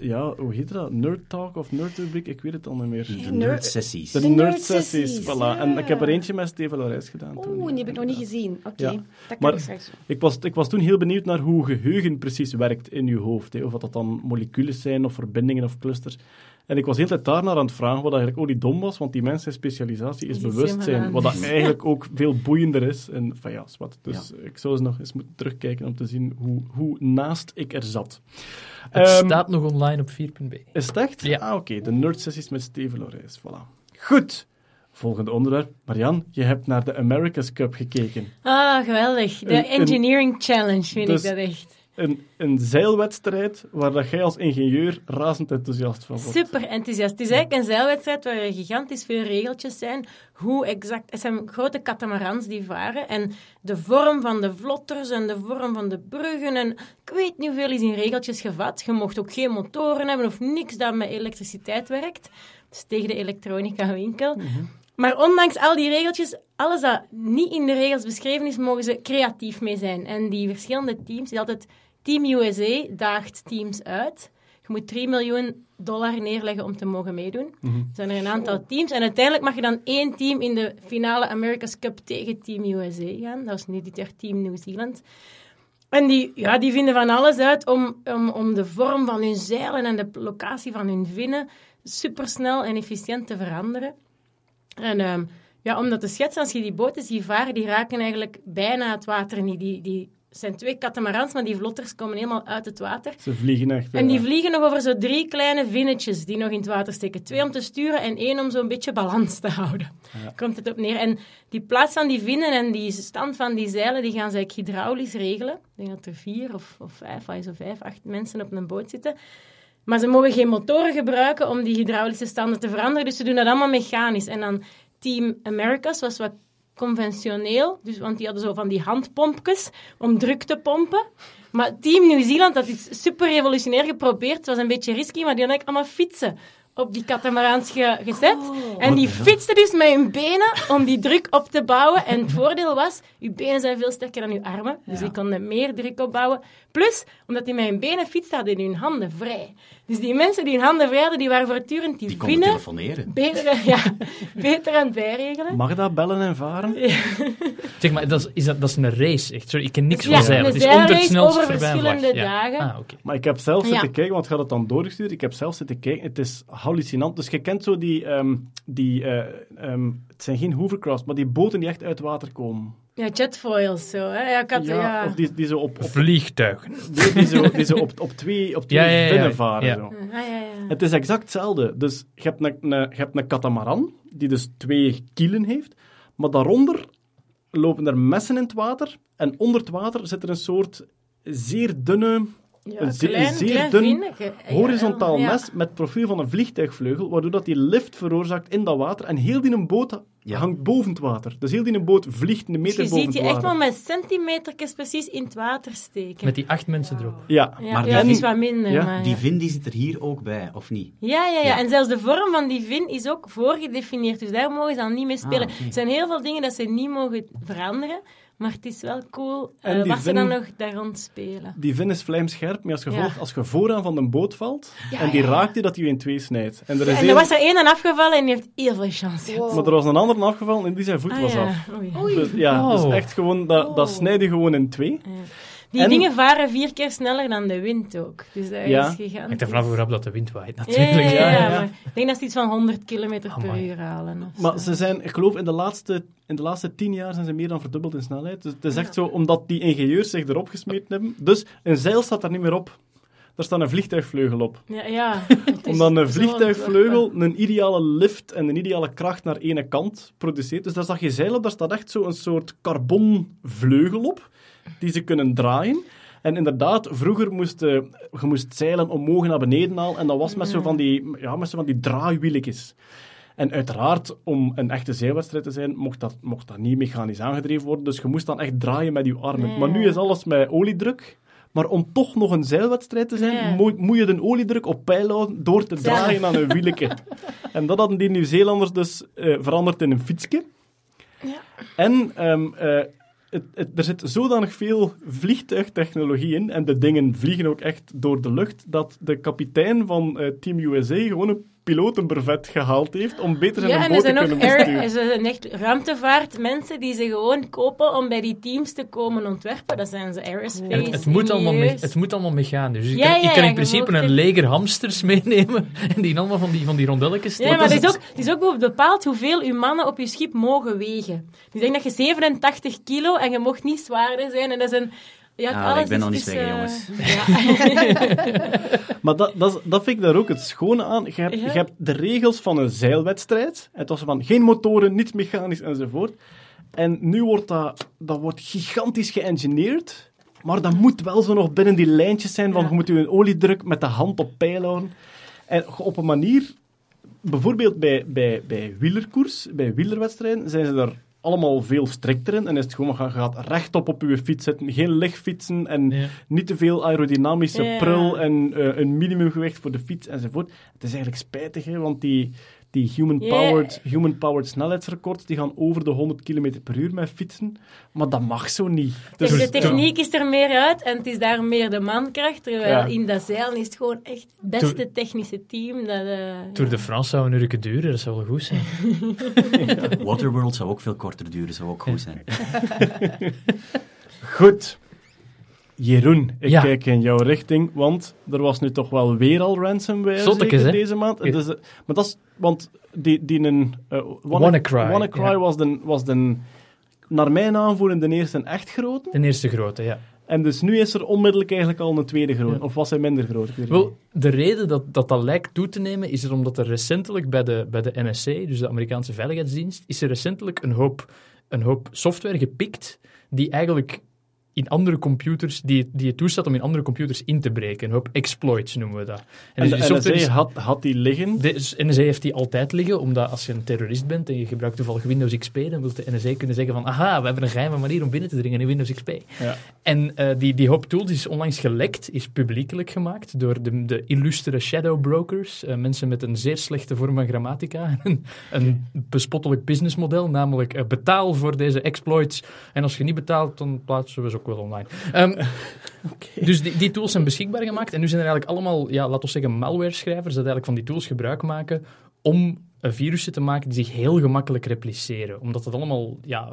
Ja, hoe heet dat? Nerd Talk of Nerd Rubriek? Ik weet het al niet meer. De Nerd- nerd-sessies. De nerd-sessies, nerd-sessies, voilà. En ik heb er eentje met Steven Laurijs gedaan toen. Oeh, die heb ik nog niet gezien. Oké, Ja. dat kan Maar- ik. Ik was, ik was toen heel benieuwd naar hoe geheugen precies werkt in je hoofd. Hè. Of dat, dat dan moleculen zijn, of verbindingen, of clusters. En ik was de hele tijd daarnaar aan het vragen, wat eigenlijk ook niet dom was, want die mensen zijn specialisatie is bewustzijn. Wat dat eigenlijk ook veel boeiender is. En van ja, zwart. Dus ik zou eens nog eens moeten terugkijken om te zien hoe, hoe naast ik er zat. Het Ehm, staat nog online op 4.b. Is het echt? Ja. Ah, oké. De nerdsessies met Steven Laurijs. Voilà. Goed. Volgende onderwerp. Marian, je hebt naar de America's Cup gekeken. Ah, geweldig. De Engineering Challenge vind Dus- ik dat echt. Een, een zeilwedstrijd waar dat jij als ingenieur razend enthousiast van wordt. Super enthousiast. Het is eigenlijk een zeilwedstrijd waar er gigantisch veel regeltjes zijn. Hoe exact... Het zijn grote catamarans die varen. En de vorm van de vlotters en de vorm van de bruggen. En ik weet niet hoeveel is in regeltjes gevat. Je mocht ook geen motoren hebben of niks dat met elektriciteit werkt. Dus tegen de elektronica winkel. Maar ondanks al die regeltjes, alles dat niet in de regels beschreven is, mogen ze creatief mee zijn. En die verschillende teams, die altijd Team USA daagt teams uit. Je moet 3 miljoen dollar neerleggen om te mogen meedoen. Mhm. Er zijn er een aantal teams. En uiteindelijk mag je dan één team in de finale America's Cup tegen Team USA gaan. Dat is nu dit jaar Team New Zealand. En die, ja, die vinden van alles uit om, om, om de vorm van hun zeilen en de locatie van hun vinnen supersnel en efficiënt te veranderen. En ehm, ja, om dat te schetsen, als je die boten ziet varen, die raken eigenlijk bijna het water niet. Die, die zijn twee catamarans, maar die vlotters komen helemaal uit het water. Ze vliegen echt. En die vliegen nog over zo drie kleine vinnetjes die nog in het water steken. Twee om te sturen en één om zo'n beetje balans te houden. Komt het op neer. En die plaats van die vinnen en die stand van die zeilen, die gaan ze eigenlijk hydraulisch regelen. Ik denk dat er vier of, of vijf, er, vijf, acht mensen op een boot zitten. Maar ze mogen geen motoren gebruiken om die hydraulische standen te veranderen. Dus ze doen dat allemaal mechanisch. En dan Team Americas was wat conventioneel. Dus, want die hadden zo van die handpompjes om druk te pompen. Maar Team Nieuw-Zeeland had iets super revolutionair geprobeerd. Het was een beetje risky, maar die hadden eigenlijk allemaal fietsen op die catamarans ge- gezet. En die fietsten dus met hun benen om die druk op te bouwen. En het voordeel was, je benen zijn veel sterker dan je armen. Dus die konden meer druk opbouwen. Plus, omdat die met hun benen fietsten, hadden die hun handen vrij. Dus die mensen die hun handen vrij hadden, die waren voortdurend die, Die konden vinnen telefoneren. beter, ja, beter aan het bijregelen. Mag dat bellen en varen? Zeg maar, dat is, is dat, dat is een race, echt. Sorry, ik ken niks Ja, van zeilen. een Het is onder het snelst over verschillende Ja. dagen. Ah, oké. Maar ik heb zelf Ja. zitten kijken, want je had het dan doorgestuurd. Ik heb zelf zitten kijken. Het is hallucinant. Dus je kent zo die... ehm, die eh, ehm, het zijn geen hovercrafts, maar die boten die echt uit water komen. Ja, jetfoils zo. Hè? Ja, ik had, ja, Of die, die zo op, op, Vliegtuigen. die, die zo, die zo op, op twee, op twee Ja, ja, ja, vinnen ja. varen. Ja. Zo. Ah, ja, ja. Het is exact hetzelfde. Dus je hebt een, een, je hebt een katamaran, die dus twee kielen heeft, maar daaronder lopen er messen in het water en onder het water zit er een soort zeer dunne, Ja, een klein, zeer klein dun, horizontaal ja. mes met profiel van een vliegtuigvleugel, waardoor dat die lift veroorzaakt in dat water en heel die een boot Ja. hangt boven het water. Dus heel die een boot vliegt een Dus meter je boven ziet het die echt water. maar met centimetertjes precies in het water steken. Met die acht mensen erop. Ja, Ja, Maar ja, die- is wat minder. ja, maar, Die vin die zit er hier ook bij, of niet? Ja, ja, ja, Ja. En zelfs de vorm van die vin is ook voorgedefinieerd. Dus daar mogen ze dan niet mee spelen. Ah, oké. Er zijn heel veel dingen dat ze niet mogen veranderen. Maar het is wel cool En eh, wat ze dan nog daar rond spelen. die vin is vlijmscherp, maar als gevolg, Ja. als je vooraan van de boot valt Ja, en die ja, raakt die, dat die je in twee snijdt. En er, is Ja, en er was er één aan afgevallen en die heeft heel veel chance gehad. Wow. Maar er was een ander afgevallen en die zijn voet Ah, was ja. af. Oei. Dus, ja, Oh. dus echt gewoon, dat, dat Oh. snijdt je gewoon in twee. Die En- dingen varen vier keer sneller dan de wind ook. Dus dat Ja. is gigantisch. Hangt er vanaf hoe rap dat de wind waait, natuurlijk. ja, ja, Ja, ja, ja. maar ik denk dat ze iets van 100 km per uur halen. Of Maar zo. ze zijn, ik geloof, in de laatste, in de laatste tien jaar zijn ze meer dan verdubbeld in snelheid. Dus het is echt zo, omdat die ingenieurs zich erop gesmeten hebben. Dus een zeil staat daar niet meer op. Daar staat een vliegtuigvleugel op. Ja, ja. Omdat een vliegtuigvleugel een ideale lift en een ideale kracht naar ene kant produceert. Dus daar staat geen zeil op, daar staat echt zo een soort carbonvleugel op, die ze kunnen draaien. En inderdaad, vroeger moest eh, je moest zeilen omhoog naar beneden halen, en dat was met zo van die, ja, met zo van die. En uiteraard, om een echte zeilwedstrijd te zijn, mocht dat, mocht dat niet mechanisch aangedreven worden. Dus je moest dan echt draaien met je armen. Maar nu is alles met oliedruk. Maar om toch nog een zeilwedstrijd te zijn, moet, moet je de oliedruk op peil houden door te draaien aan een wieletje. en dat hadden die Nieuw-Zeelanders dus eh, veranderd in een fietsje. Ja. En ehm, eh, er zit zodanig veel vliegtuigtechnologie in, en de dingen vliegen ook echt door de lucht, dat de kapitein van eh, Team USA gewoon een pilotenbrevet gehaald heeft om beter zijn Ja, en er boot te zijn ook kunnen air, besturen. er zijn echt ruimtevaartmensen die ze gewoon kopen om bij die teams te komen ontwerpen. Dat zijn ze aerospace En het, het, moet allemaal me- het moet allemaal mechanisch. Dus ik Ja, kan, ik ja, kan ja, in principe een er- leger hamsters meenemen en die allemaal van die, van die rondelletjes Ja, maar is het is, het- ook, het is ook bepaald hoeveel uw mannen op je schip mogen wegen. Dus ik denk dat je 87 kilo en je mocht niet zwaarder zijn. En dat is een... Ja, Ah, alles ik ben is nog niet tussen- weg, jongens. Ja. Maar dat, dat, vind ik daar ook het schone aan. Je hebt, Ja. je hebt de regels van een zeilwedstrijd. Het was van geen motoren, niet mechanisch enzovoort. En nu wordt dat, dat wordt gigantisch geëngineerd. Maar dat moet wel zo nog binnen die lijntjes zijn van Ja. je moet je oliedruk met de hand op peil houden. En op een manier, bijvoorbeeld bij, bij, bij wielerkoers, bij wielerwedstrijden, zijn ze er allemaal veel strikter in. En is het gewoon, je gaat rechtop op je fiets zitten, geen lichtfietsen en Ja. niet te veel aerodynamische Ja. prul en eh, een minimumgewicht voor de fiets enzovoort. Het is eigenlijk spijtig, hè, want die, die human-powered human -powered snelheidsrecords die gaan over de 100 km per uur met fietsen. Maar dat mag zo niet. Dus Dus de techniek is er meer uit en het is daar meer de mankracht. Terwijl Ja. in dat zeilen is het gewoon echt het beste technische team. Dat, eh, Tour de France zou een uurtje duren, dat zou wel goed zijn. Waterworld zou ook veel korter duren, zou ook goed zijn. Goed. Jeroen, ik Ja. kijk in jouw richting, want er was nu toch wel weer al ransomware Zottekes, zeker hè? deze maand. Ja. Dus, eh, maar dat is, want die, die een... eh, WannaCry, WannaCry ja. was, de, was de, naar mijn aanvoelen, de eerste echt grote. De eerste grote, ja. En dus nu is er onmiddellijk eigenlijk al een tweede grote. Ja. Of was hij minder groot? Wel, de reden dat, dat dat lijkt toe te nemen, is er omdat er recentelijk bij de, bij de NSA, dus de Amerikaanse Veiligheidsdienst, is er recentelijk een hoop, een hoop software gepikt die eigenlijk in andere computers, die, die het toestaat om in andere computers in te breken. Een hoop exploits noemen we dat. En, dus de NSA is- had, had die liggen. de NSA heeft die altijd liggen, omdat als je een terrorist bent en je gebruikt toevallig Windows XP, dan wil de NSA kunnen zeggen van aha, we hebben een geheime manier om binnen te dringen in Windows XP. Ja. En eh, die, die hoop tools is onlangs gelekt, is publiekelijk gemaakt door de, de illustere shadow brokers, eh, mensen met een zeer slechte vorm van grammatica, en een bespottelijk businessmodel, namelijk eh, betaal voor deze exploits en als je niet betaalt, dan plaatsen we ze ook wel online. Ehm, Dus die, die tools zijn beschikbaar gemaakt en nu zijn er eigenlijk allemaal, ja, laten we zeggen, malware-schrijvers dat eigenlijk van die tools gebruik maken om virussen te maken die zich heel gemakkelijk repliceren. Omdat het allemaal ja,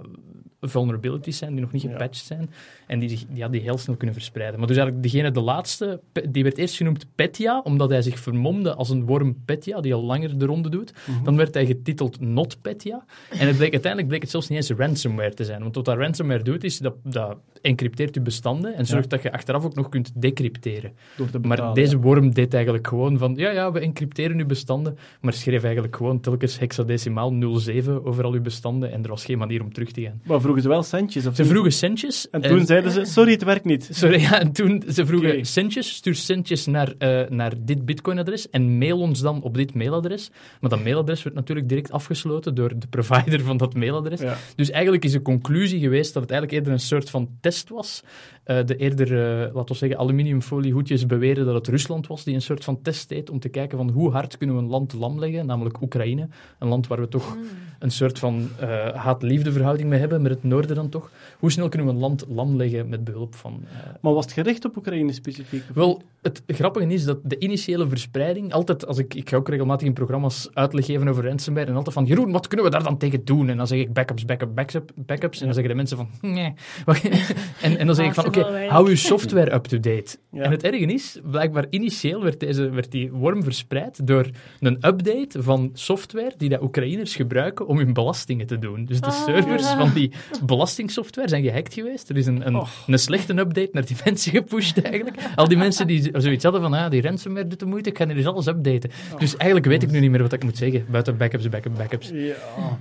vulnerabilities zijn, die nog niet Ja. gepatcht zijn, en die, zich, ja, die heel snel kunnen verspreiden. Maar dus eigenlijk degene, de laatste, die werd eerst genoemd Petya, omdat hij zich vermomde als een worm Petya, die al langer de ronde doet. Dan werd hij getiteld Not Petya. En het bleek, uiteindelijk bleek het zelfs niet eens ransomware te zijn. Want wat dat ransomware doet, is dat, dat encrypteert je bestanden en zorgt dat je achteraf ook nog kunt decrypteren. Door te betalen. Maar deze worm deed eigenlijk gewoon van, ja, ja, we encrypteren uw bestanden, maar schreef eigenlijk gewoon telkens hexadecimaal 07 over al uw bestanden en er was geen manier om terug te gaan. Maar vroegen ze wel centjes? Of Ze vroegen centjes. En toen zeiden ze, sorry, het werkt niet. Sorry, ja, en toen ze vroegen centjes, stuur centjes naar, eh, naar dit bitcoinadres en mail ons dan op dit mailadres. Maar dat mailadres werd natuurlijk direct afgesloten door de provider van dat mailadres. Ja. Dus eigenlijk is de conclusie geweest dat het eigenlijk eerder een soort van test was. Eh, de eerder, eh, laten we zeggen, aluminiumfoliehoedjes beweren dat het Rusland was die een soort van test deed om te kijken van hoe hard kunnen we een land lam leggen, namelijk Oekraïne. Een land waar we toch een soort van eh, haat-liefde verhouding mee hebben, met het noorden dan toch. Hoe snel kunnen we een land lam leggen met behulp van... eh, Maar was het gericht op Oekraïne specifiek? wel, het grappige is dat de initiële verspreiding, altijd als ik, ik ga ook regelmatig in programma's uitleg geven over ransomware, en altijd van, Jeroen, wat kunnen we daar dan tegen doen? En dan zeg ik backups, backup, backup, backups, en dan zeggen de mensen van, nee. en, en dan zeg ik van, oké, hou uw software up-to-date. Ja. En het erge is, blijkbaar initieel werd, deze, werd die worm verspreid door een update van software die de Oekraïners gebruiken om hun belastingen te doen. Dus de Ah. servers van die belastingsoftware zijn gehackt geweest. Er is een, een, Oh. een slechte update naar die mensen gepusht eigenlijk. Al die mensen die zoiets hadden van, ah, die ransomware doet de moeite, ik ga hier eens alles updaten. Dus eigenlijk weet ik nu niet meer wat ik moet zeggen, buiten backups, backup, backups. Ja.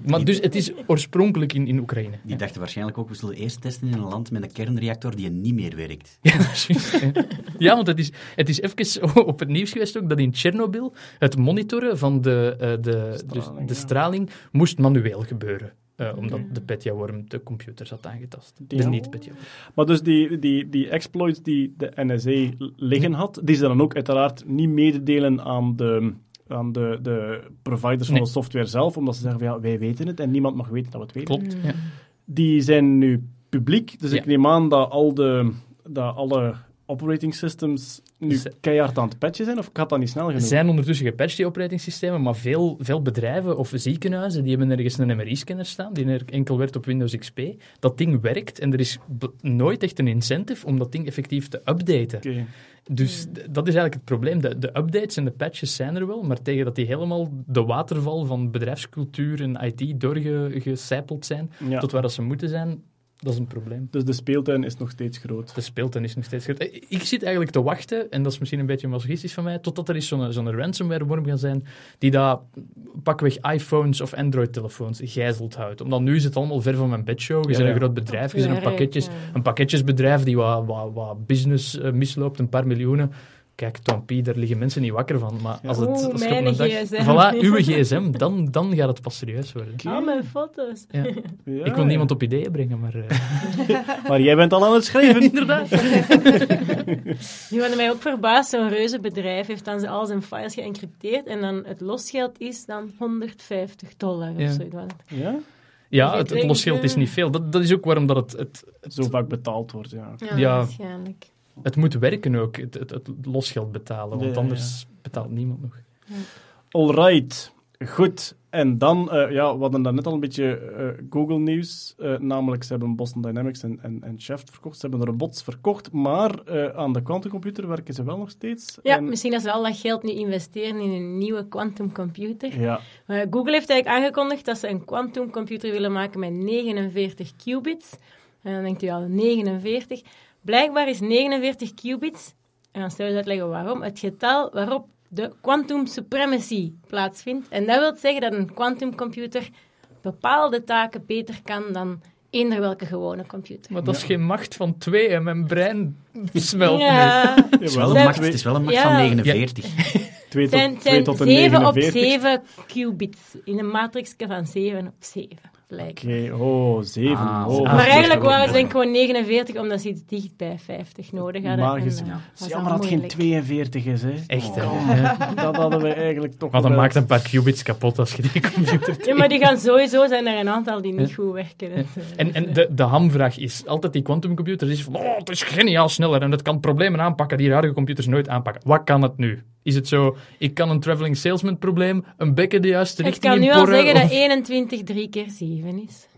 Maar dus het is oorspronkelijk in, in Oekraïne. Die dachten waarschijnlijk ook, we zullen eerst testen in een land met een kernreactor die niet meer werkt. Ja, dat is juist, hè. ja, want het is, het is even op het nieuws geweest ook dat in Tsjernobyl het monitoren van de, eh, de, dus Straling, de ja. straling moest manueel gebeuren. eh, omdat de Petya-worm de computers had aangetast. De Ja. niet-Petya. Maar dus die, die, die exploits die de NSA liggen had, die ze dan ook uiteraard niet mededelen aan de, aan de, de providers van Nee. de software zelf, omdat ze zeggen van ja, wij weten het en niemand mag weten dat we het weten. Klopt. Ja. Die zijn nu publiek, dus Ja. ik neem aan dat, al de, dat alle operating systems nu keihard aan het patchen zijn, of gaat dat niet snel genoeg? Er zijn ondertussen gepatcht, die operatingsystemen, maar veel, veel bedrijven of ziekenhuizen die hebben ergens een MRI-scanner staan, die er enkel werkt op Windows XP. Dat ding werkt en er is nooit echt een incentive om dat ding effectief te updaten. Dus dat is eigenlijk het probleem. De, de updates en de patches zijn er wel, maar tegen dat die helemaal de waterval van bedrijfscultuur en IT doorgecijpeld zijn, Ja. tot waar dat ze moeten zijn, dat is een probleem. Dus de speeltuin is nog steeds groot. De speeltuin is nog steeds groot. Eh, Ik zit eigenlijk te wachten, en dat is misschien een beetje masochistisch van mij, totdat er eens zo'n zo'n ransomware-worm gaat zijn die dat pakweg iPhones of Android-telefoons gijzeld houdt. Omdat nu is het allemaal ver van mijn bedshow. Je Ja, bent een ja. groot bedrijf, je bent een, pakketjes, een pakketjesbedrijf die wat, wat, wat business eh, misloopt, een paar miljoenen. Kijk, Tom P, daar liggen mensen niet wakker van. Maar als het Oeh, als op mijn een dag... gsm. Voilà, uw gsm, dan, dan gaat het pas serieus worden. Al mijn foto's. Ja. Ja, Ik wil niemand op ideeën brengen, maar... eh, Maar jij bent al aan het schrijven. inderdaad. Nu hadden mij ook verbaasd, zo'n reuze bedrijf heeft dan al zijn files geëncrypteerd en dan het losgeld is dan 150 dollar Ja. of zoiets. Want Ja? Ja, Ik het, het losgeld is eh, niet veel. Dat, dat is ook waarom dat het, het, het, Zo vaak betaald wordt, ja. Ja, Ja. waarschijnlijk. Het moet werken ook, het, het, het losgeld betalen. Want Ja, ja, anders betaalt niemand nog. Alright, goed. En dan, eh, ja, we hadden daarnet al een beetje eh, Google-nieuws. eh, namelijk, ze hebben Boston Dynamics en, en, en Shaft verkocht. Ze hebben de robots verkocht, maar eh, aan de quantumcomputer werken ze wel nog steeds. Ja, En- misschien dat ze al dat geld nu investeren in een nieuwe quantumcomputer. ja. Google heeft eigenlijk aangekondigd dat ze een quantumcomputer willen maken met 49 qubits. En dan denkt u al, 49. Blijkbaar is 49 qubits, en dan stel je uitleggen waarom, het getal waarop de quantum supremacy plaatsvindt. En dat wil zeggen dat een quantumcomputer bepaalde taken beter kan dan eender welke gewone computer. Maar dat is geen macht van twee en mijn brein smelt nu. Ja, Het is wel een macht, het is wel een macht Ja. van 49. Twee het tot, zijn, twee zijn tot de 7 op 49. 7 qubits in een matrixje van 7 op 7. Lijkt. Oké, oh, zeven. Ah, oh, Maar dat eigenlijk waren ze denk ik gewoon 49, omdat ze iets dicht bij 50 nodig hadden. En, eh, Het was is jammer dat het geen moeilijk. 42 is, hè. Echt, hè. Oh, Ja. Dat hadden we eigenlijk toch Maar wel- maakt een paar qubits kapot als je die computer Ja, maar die gaan sowieso, zijn er een aantal die niet Ja. goed werken. Dus, En, en de, de hamvraag is altijd die quantumcomputer is van, oh, het is geniaal sneller en het kan problemen aanpakken die huidige computers nooit aanpakken. Wat kan het nu? Is het zo, ik kan een traveling salesman probleem, een bekken de juiste richting kan in nu al porren, zeggen dat of- 21 3 keer 7 is.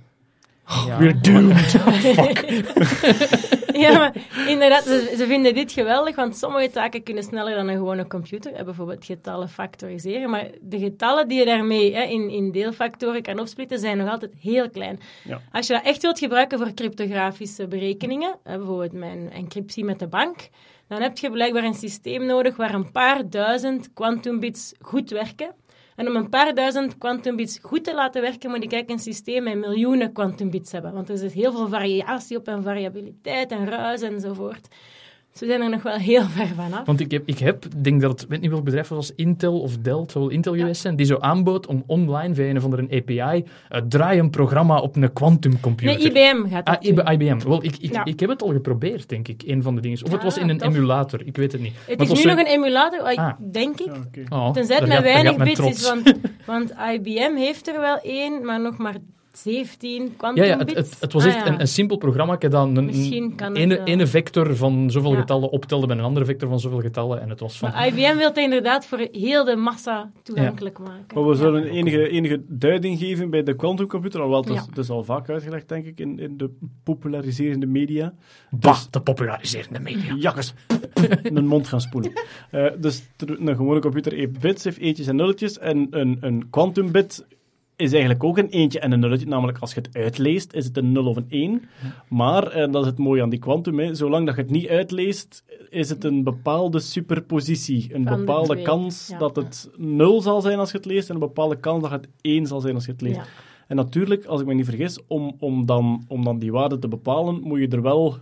Ja. We're doomed. Ja, maar inderdaad, ze, ze vinden dit geweldig, want sommige taken kunnen sneller dan een gewone computer. Bijvoorbeeld getallen factoriseren. Maar de getallen die je daarmee hè, in, in deelfactoren kan opsplitten, zijn nog altijd heel klein. Ja. Als je dat echt wilt gebruiken voor cryptografische berekeningen, hè, bijvoorbeeld mijn encryptie met de bank, dan heb je blijkbaar een systeem nodig waar een paar duizend quantumbits goed werken. En om een paar duizend quantumbits goed te laten werken, moet ik eigenlijk een systeem met miljoenen quantumbits hebben. Want er zit heel veel variatie op en variabiliteit en ruis enzovoort. Dus we zijn er nog wel heel ver vanaf. Want ik heb, ik heb, denk dat het, weet niet welk bedrijf het was, Intel of Dell, het zal wel Intel geweest zijn, die zo aanbood om online via een of andere API uh, draai een programma op een quantumcomputer. Nee, IBM gaat dat Ah, doen. IB- IBM. Wel, ik, ik, Ja. ik heb het al geprobeerd, denk ik, een van de dingen. Of het was Ah, in een tof. emulator, ik weet het niet. Het Maar is nu zo- nog een emulator, Ah. denk ik. Ja. Oh, Tenzij het met weinig bits is, want, want IBM heeft er wel één, maar nog maar 17 Ja, quantumbits. ja het, het, het was Ah, echt ja. een, een simpel programma dat een, een Misschien kan het ene, wel. ene vector van zoveel Ja. getallen optelde met een andere vector van zoveel getallen. En het was van... Maar IBM wil het inderdaad voor heel de massa toegankelijk maken. Maar we Ja. zullen enige, enige duiding geven bij de quantumcomputer, alhoewel het, is, Ja. het is al vaak uitgelegd, denk ik, in, in de populariserende media. Bah, de populariserende media. Jakkes, mijn mond gaan spoelen. Eh, dus een gewone computer heeft bits, heeft eentjes en nulletjes. En een, een quantumbit is eigenlijk ook een eentje en een nulletje. Namelijk, als je het uitleest, is het een 0 of een 1. Maar, en dat is het mooie aan die quantum, hè, zolang dat je het niet uitleest, is het een bepaalde superpositie. Een Van bepaalde kans ja. dat het 0 zal zijn als je het leest en een bepaalde kans dat het 1 zal zijn als je het leest. Ja. En natuurlijk, als ik me niet vergis, om, om, dan, om dan die waarde te bepalen, moet je er wel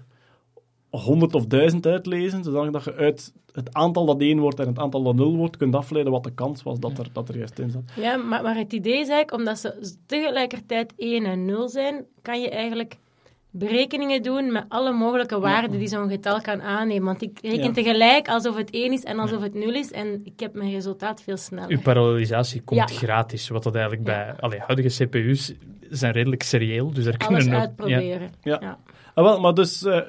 100 of 1000 uitlezen, zodat je uit het aantal dat 1 wordt en het aantal dat 0 wordt, kunt afleiden wat de kans was dat er, dat er juist in zat. Ja, maar, maar het idee is eigenlijk, omdat ze tegelijkertijd 1 en 0 zijn, kan je eigenlijk berekeningen doen met alle mogelijke waarden die zo'n getal kan aannemen. Want ik reken Ja. tegelijk alsof het 1 is en alsof het 0 is en ik heb mijn resultaat veel sneller. Uw parallelisatie komt Ja. gratis, wat dat eigenlijk Ja. bij allee, huidige CPU's zijn redelijk serieel, dus er Alles kunnen uitproberen. Ja. Ja. Ah, wel, maar dus eh,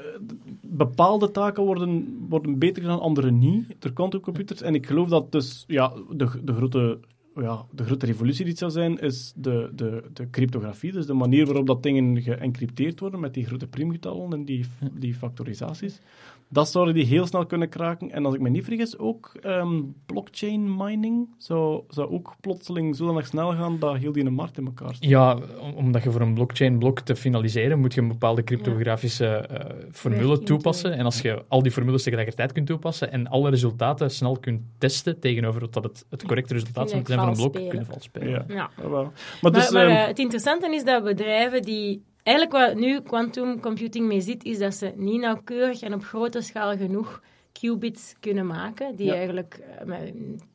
bepaalde taken worden, worden beter gedaan, andere niet, door quantumcomputers. En ik geloof dat dus ja, de, de, grote, ja, de grote revolutie die het zou zijn, is de, de, de cryptografie. Dus de manier waarop dat dingen geëncrypteerd worden met die grote priemgetallen en die, die factorisaties. Dat zouden die heel snel kunnen kraken. En als ik me niet vergis, ook ehm, blockchain mining zou, zou ook plotseling zodanig snel gaan dat heel die markt in elkaar staat. Ja, om- omdat je voor een blockchain-blok te finaliseren, moet je een bepaalde cryptografische eh, formule Werking toepassen. En als je al die formules tegelijkertijd kunt toepassen en alle resultaten snel kunt testen tegenover wat dat het, het correcte resultaat Kun je zou zijn van een blok, spelen. kun je vals spelen. Ja. Ja. Wel. Maar, Maar, dus, maar, ehm, eh, het interessante is dat bedrijven die... Eigenlijk wat nu quantum computing mee zit, is dat ze niet nauwkeurig en op grote schaal genoeg qubits kunnen maken, die Ja. eigenlijk eh,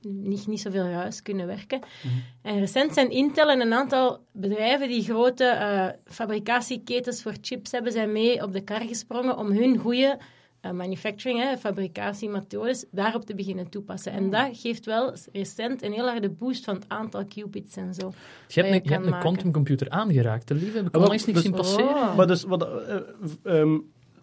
niet, niet zoveel ruis kunnen werken. Mhm. En recent zijn Intel en een aantal bedrijven die grote eh, fabricatieketens voor chips hebben, zijn mee op de kar gesprongen om hun goede manufacturing, hè, fabricatiemethodes, daarop te beginnen toepassen. En dat geeft wel recent een heel harde boost van het aantal qubits en zo. Je hebt je een, je hebt een quantumcomputer aangeraakt, hè, lieve? Heb ik eens niks dus- zien passeren? Oh. Maar dus, wat, eh, ehm,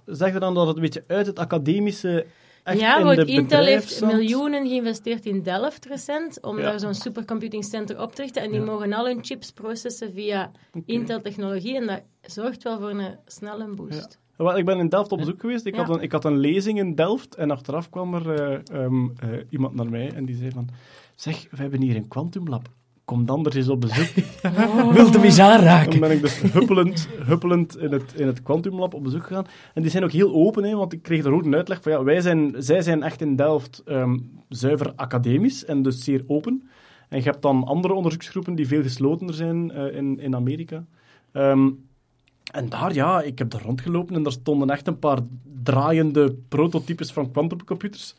zeg je dan dat het een beetje uit het academische echt ja, in de Intel heeft miljoenen geïnvesteerd in Delft recent om Ja. daar zo'n supercomputing center op te richten. En die Ja. mogen al hun chips processen via Intel-technologie. En dat zorgt wel voor een snelle boost. Wel, ik ben in Delft op bezoek geweest. Ik, Ja. had een, ik had een lezing in Delft en achteraf kwam er eh, ehm, eh, iemand naar mij en die zei van zeg, we hebben hier een quantumlab. Kom dan er eens op bezoek. Wilde hem eens Dan aanraken? ben ik dus huppelend, huppelend in het, in het Quantum Lab op bezoek gegaan. En die zijn ook heel open, hè, want ik kreeg er ook een uitleg van, ja, wij zijn, zij zijn echt in Delft ehm, zuiver academisch en dus zeer open. En je hebt dan andere onderzoeksgroepen die veel geslotener zijn eh, in, in Amerika. Ehm, en daar, ja, ik heb daar rondgelopen en daar stonden echt een paar draaiende prototypes van quantumcomputers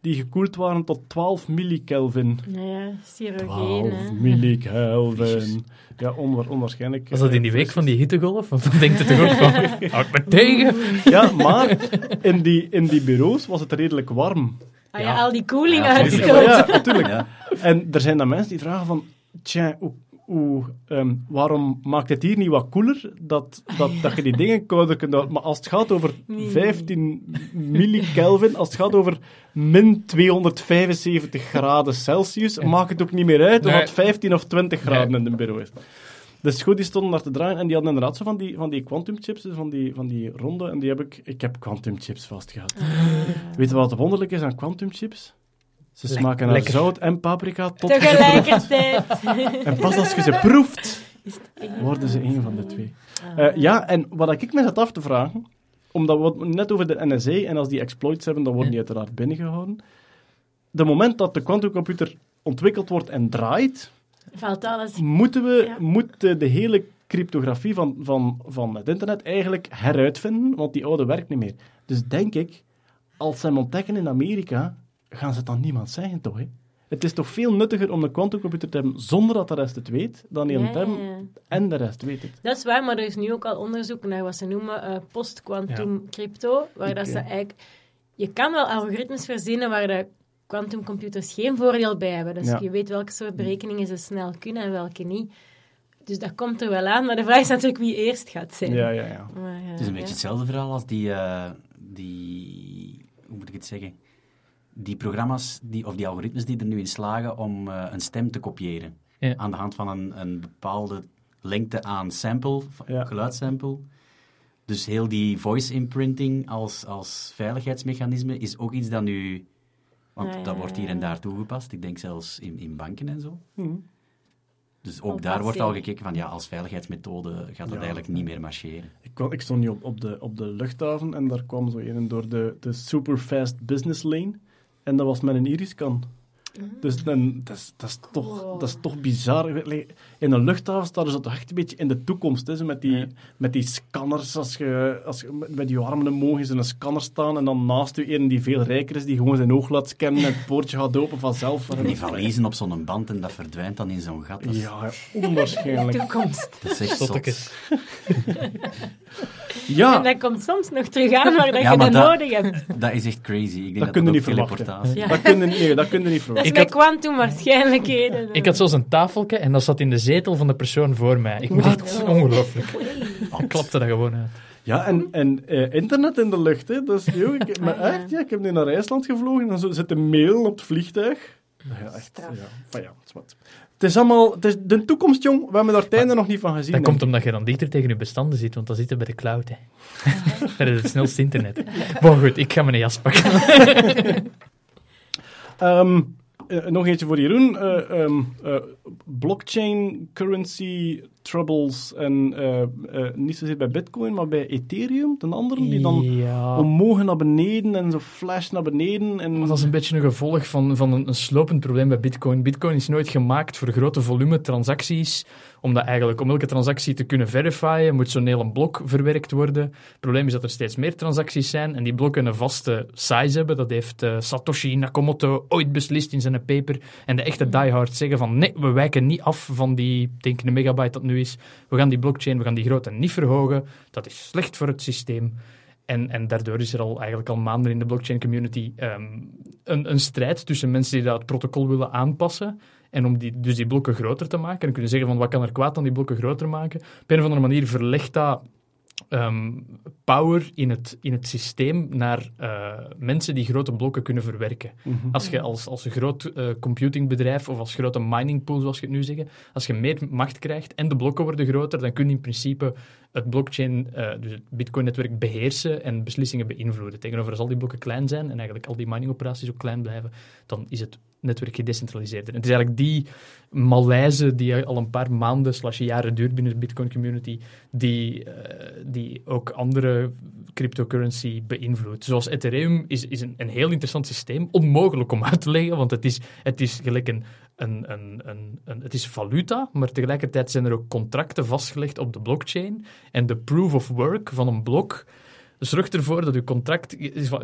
die gekoeld waren tot 12 millikelvin. Nou ja, chirurgeen, 12 hè. millikelvin. Ja, onwaar, onwaarschijnlijk. Was dat in die week van die hittegolf? Want dan denkt het toch ook van, houd me tegen. Ja, maar in die, in die bureaus was het redelijk warm. Ah ja, Ja. al die koeling Ja, uitstoot. Ja, natuurlijk. Ja. En er zijn dan mensen die vragen van... Tja, hoe, hoe, ehm, waarom maakt het hier niet wat koeler? Dat, dat, dat je die dingen kouder kunt houden. Maar als het gaat over 15 millikelvin, als het gaat over min 275 graden Celsius, maakt het ook niet meer uit of het 15 of 20 graden in een bureau is. Dus goed, die stonden daar te draaien en die hadden inderdaad zo van die, van die quantum chips, dus van die, van die ronde, en die heb ik... Ik heb quantum chips vastgehad. Weet je wat wonderlijk is aan quantum chips? Ze smaken naar zout en paprika tot. Tegelijkertijd. En pas als je ze proeft, worden ze een van de twee. Eh, ja, en wat ik me zat af te vragen, omdat we het net over de NSA en als die exploits hebben, dan worden die uiteraard binnengehouden. De moment dat de quantumcomputer ontwikkeld wordt en draait, Valt alles. moeten we Ja. moet de hele cryptografie van, van, van het internet eigenlijk heruitvinden, want die oude werkt niet meer. Dus denk ik, als ze hem ontdekken in Amerika, gaan ze het dan niemand zeggen, toch? Hè? Het is toch veel nuttiger om een quantumcomputer te hebben zonder dat de rest het weet, dan die Ja, en de rest weet het. Dat is waar, maar er is nu ook al onderzoek naar wat ze noemen eh, post-quantum crypto, waar dat ze Oké. eigenlijk... Je kan wel algoritmes verzinnen waar de quantumcomputers geen voordeel bij hebben. Dus Ja. je weet welke soort berekeningen ze snel kunnen en welke niet. Dus dat komt er wel aan, maar de vraag is natuurlijk wie eerst gaat zijn. Ja, ja, ja. Maar, eh, Het is een ja. beetje hetzelfde verhaal als die, eh, die... Hoe moet ik het zeggen? Die programma's, die, of die algoritmes die er nu in slagen om eh, een stem te kopiëren. Ja. Aan de hand van een, een bepaalde lengte aan sample, van- Ja. geluidssample. Dus heel die voice imprinting als, als veiligheidsmechanisme is ook iets dat nu... Want Ja, ja, dat wordt hier en daar toegepast. Ik denk zelfs in, in banken en zo. Mhm. Dus ook Oh, daar wordt al gekeken van, ja, als veiligheidsmethode gaat dat Ja. eigenlijk niet meer marcheren. Ik stond nu op, op, de, op de luchthaven en daar kwam zo een door de, de Superfast Business Lane. En dat was met een iriscan. Dus dan, dat, is, dat, is toch, dat is toch bizar. In een luchthaven staan ze toch echt een beetje in de toekomst. Hè, zo met, die, Ja. met die scanners. Als je, als je met- je armen omhoog is en een scanner staan. En dan naast u een die veel rijker is, die gewoon zijn oog laat scannen. En het poortje gaat open vanzelf. En die valiezen op zo'n band en dat verdwijnt dan in zo'n gat. Dat is, Ja, onwaarschijnlijk. Toekomst. dat is echt zot. Ja, En dat komt soms nog terug aan waar dat Ja, je maar dat, dat- nodig hebt. Dat is echt crazy. Ik denk Dat dat kun dat, je ook niet verwachten. Ja. dat kun je, nee, dat kun je niet Dat is verwachten. met kwantumwaarschijnlijkheden. Ik had zo'n een tafeltje en dat zat in de zetel van de persoon voor mij. Ik moet echt ongelooflijk. Ik klapte dat gewoon uit. Ja, en, en eh, internet in de lucht, hè. Is, joh, ik, maar Ah, ja. echt, ja, ik heb nu naar IJsland gevlogen en dan zo zit een mail op het vliegtuig. Ja, echt. Ja, van ja, het is wat. Het is allemaal, het is de toekomst, jong. We hebben daar einde nog niet van gezien. Dat komt omdat je dan dichter tegen je bestanden zit, want dat zit er bij de cloud. Hè. Dat is het snelste internet. Maar goed, ik ga mijn jas pakken. Ehm, eh, nog eentje voor Jeroen. Eh, blockchain, currency, troubles en niet zozeer bij Bitcoin, maar bij Ethereum, ten andere, die dan Ja. omhoog naar beneden en zo flash naar beneden. En... Maar dat is een beetje een gevolg van, van een, een slopend probleem bij Bitcoin. Bitcoin is nooit gemaakt voor grote volume transacties, omdat eigenlijk om elke transactie te kunnen verifyen moet zo'n hele blok verwerkt worden. Het probleem is dat er steeds meer transacties zijn en die blokken een vaste size hebben. Dat heeft Satoshi Nakamoto ooit beslist in zijn paper. En de echte diehards zeggen van nee, we wijken niet af van die, denk een megabyte dat nu is. We gaan die blockchain, we gaan die grootte niet verhogen. Dat is slecht voor het systeem. En, en daardoor is er al eigenlijk al maanden in de blockchain community ehm, een, een strijd tussen mensen die dat protocol willen aanpassen. En om die, dus die blokken groter te maken. En kunnen zeggen van wat kan er kwaad aan die blokken groter maken. Op een of andere manier verlegt dat ehm, power in het, in het systeem naar eh, mensen die grote blokken kunnen verwerken. Mhm. Als je als, als een groot eh, computingbedrijf of als grote miningpool, zoals je het nu zeggen, als je meer macht krijgt en de blokken worden groter, dan kun je in principe het blockchain, eh, dus het bitcoin-netwerk beheersen en beslissingen beïnvloeden. Tegenover als al die blokken klein zijn en eigenlijk al die miningoperaties ook klein blijven, dan is het netwerk gedecentraliseerder. En het is eigenlijk die malaise die al een paar maanden slash jaren duurt binnen de bitcoin-community, die, eh, die ook andere cryptocurrency beïnvloedt. Zoals Ethereum is, is een, een heel interessant systeem, onmogelijk om uit te leggen, want het is, het is gelijk een, een, een, een, een- het is valuta, maar tegelijkertijd zijn er ook contracten vastgelegd op de blockchain. En de proof of work van een blok zorgt ervoor dat uw contract...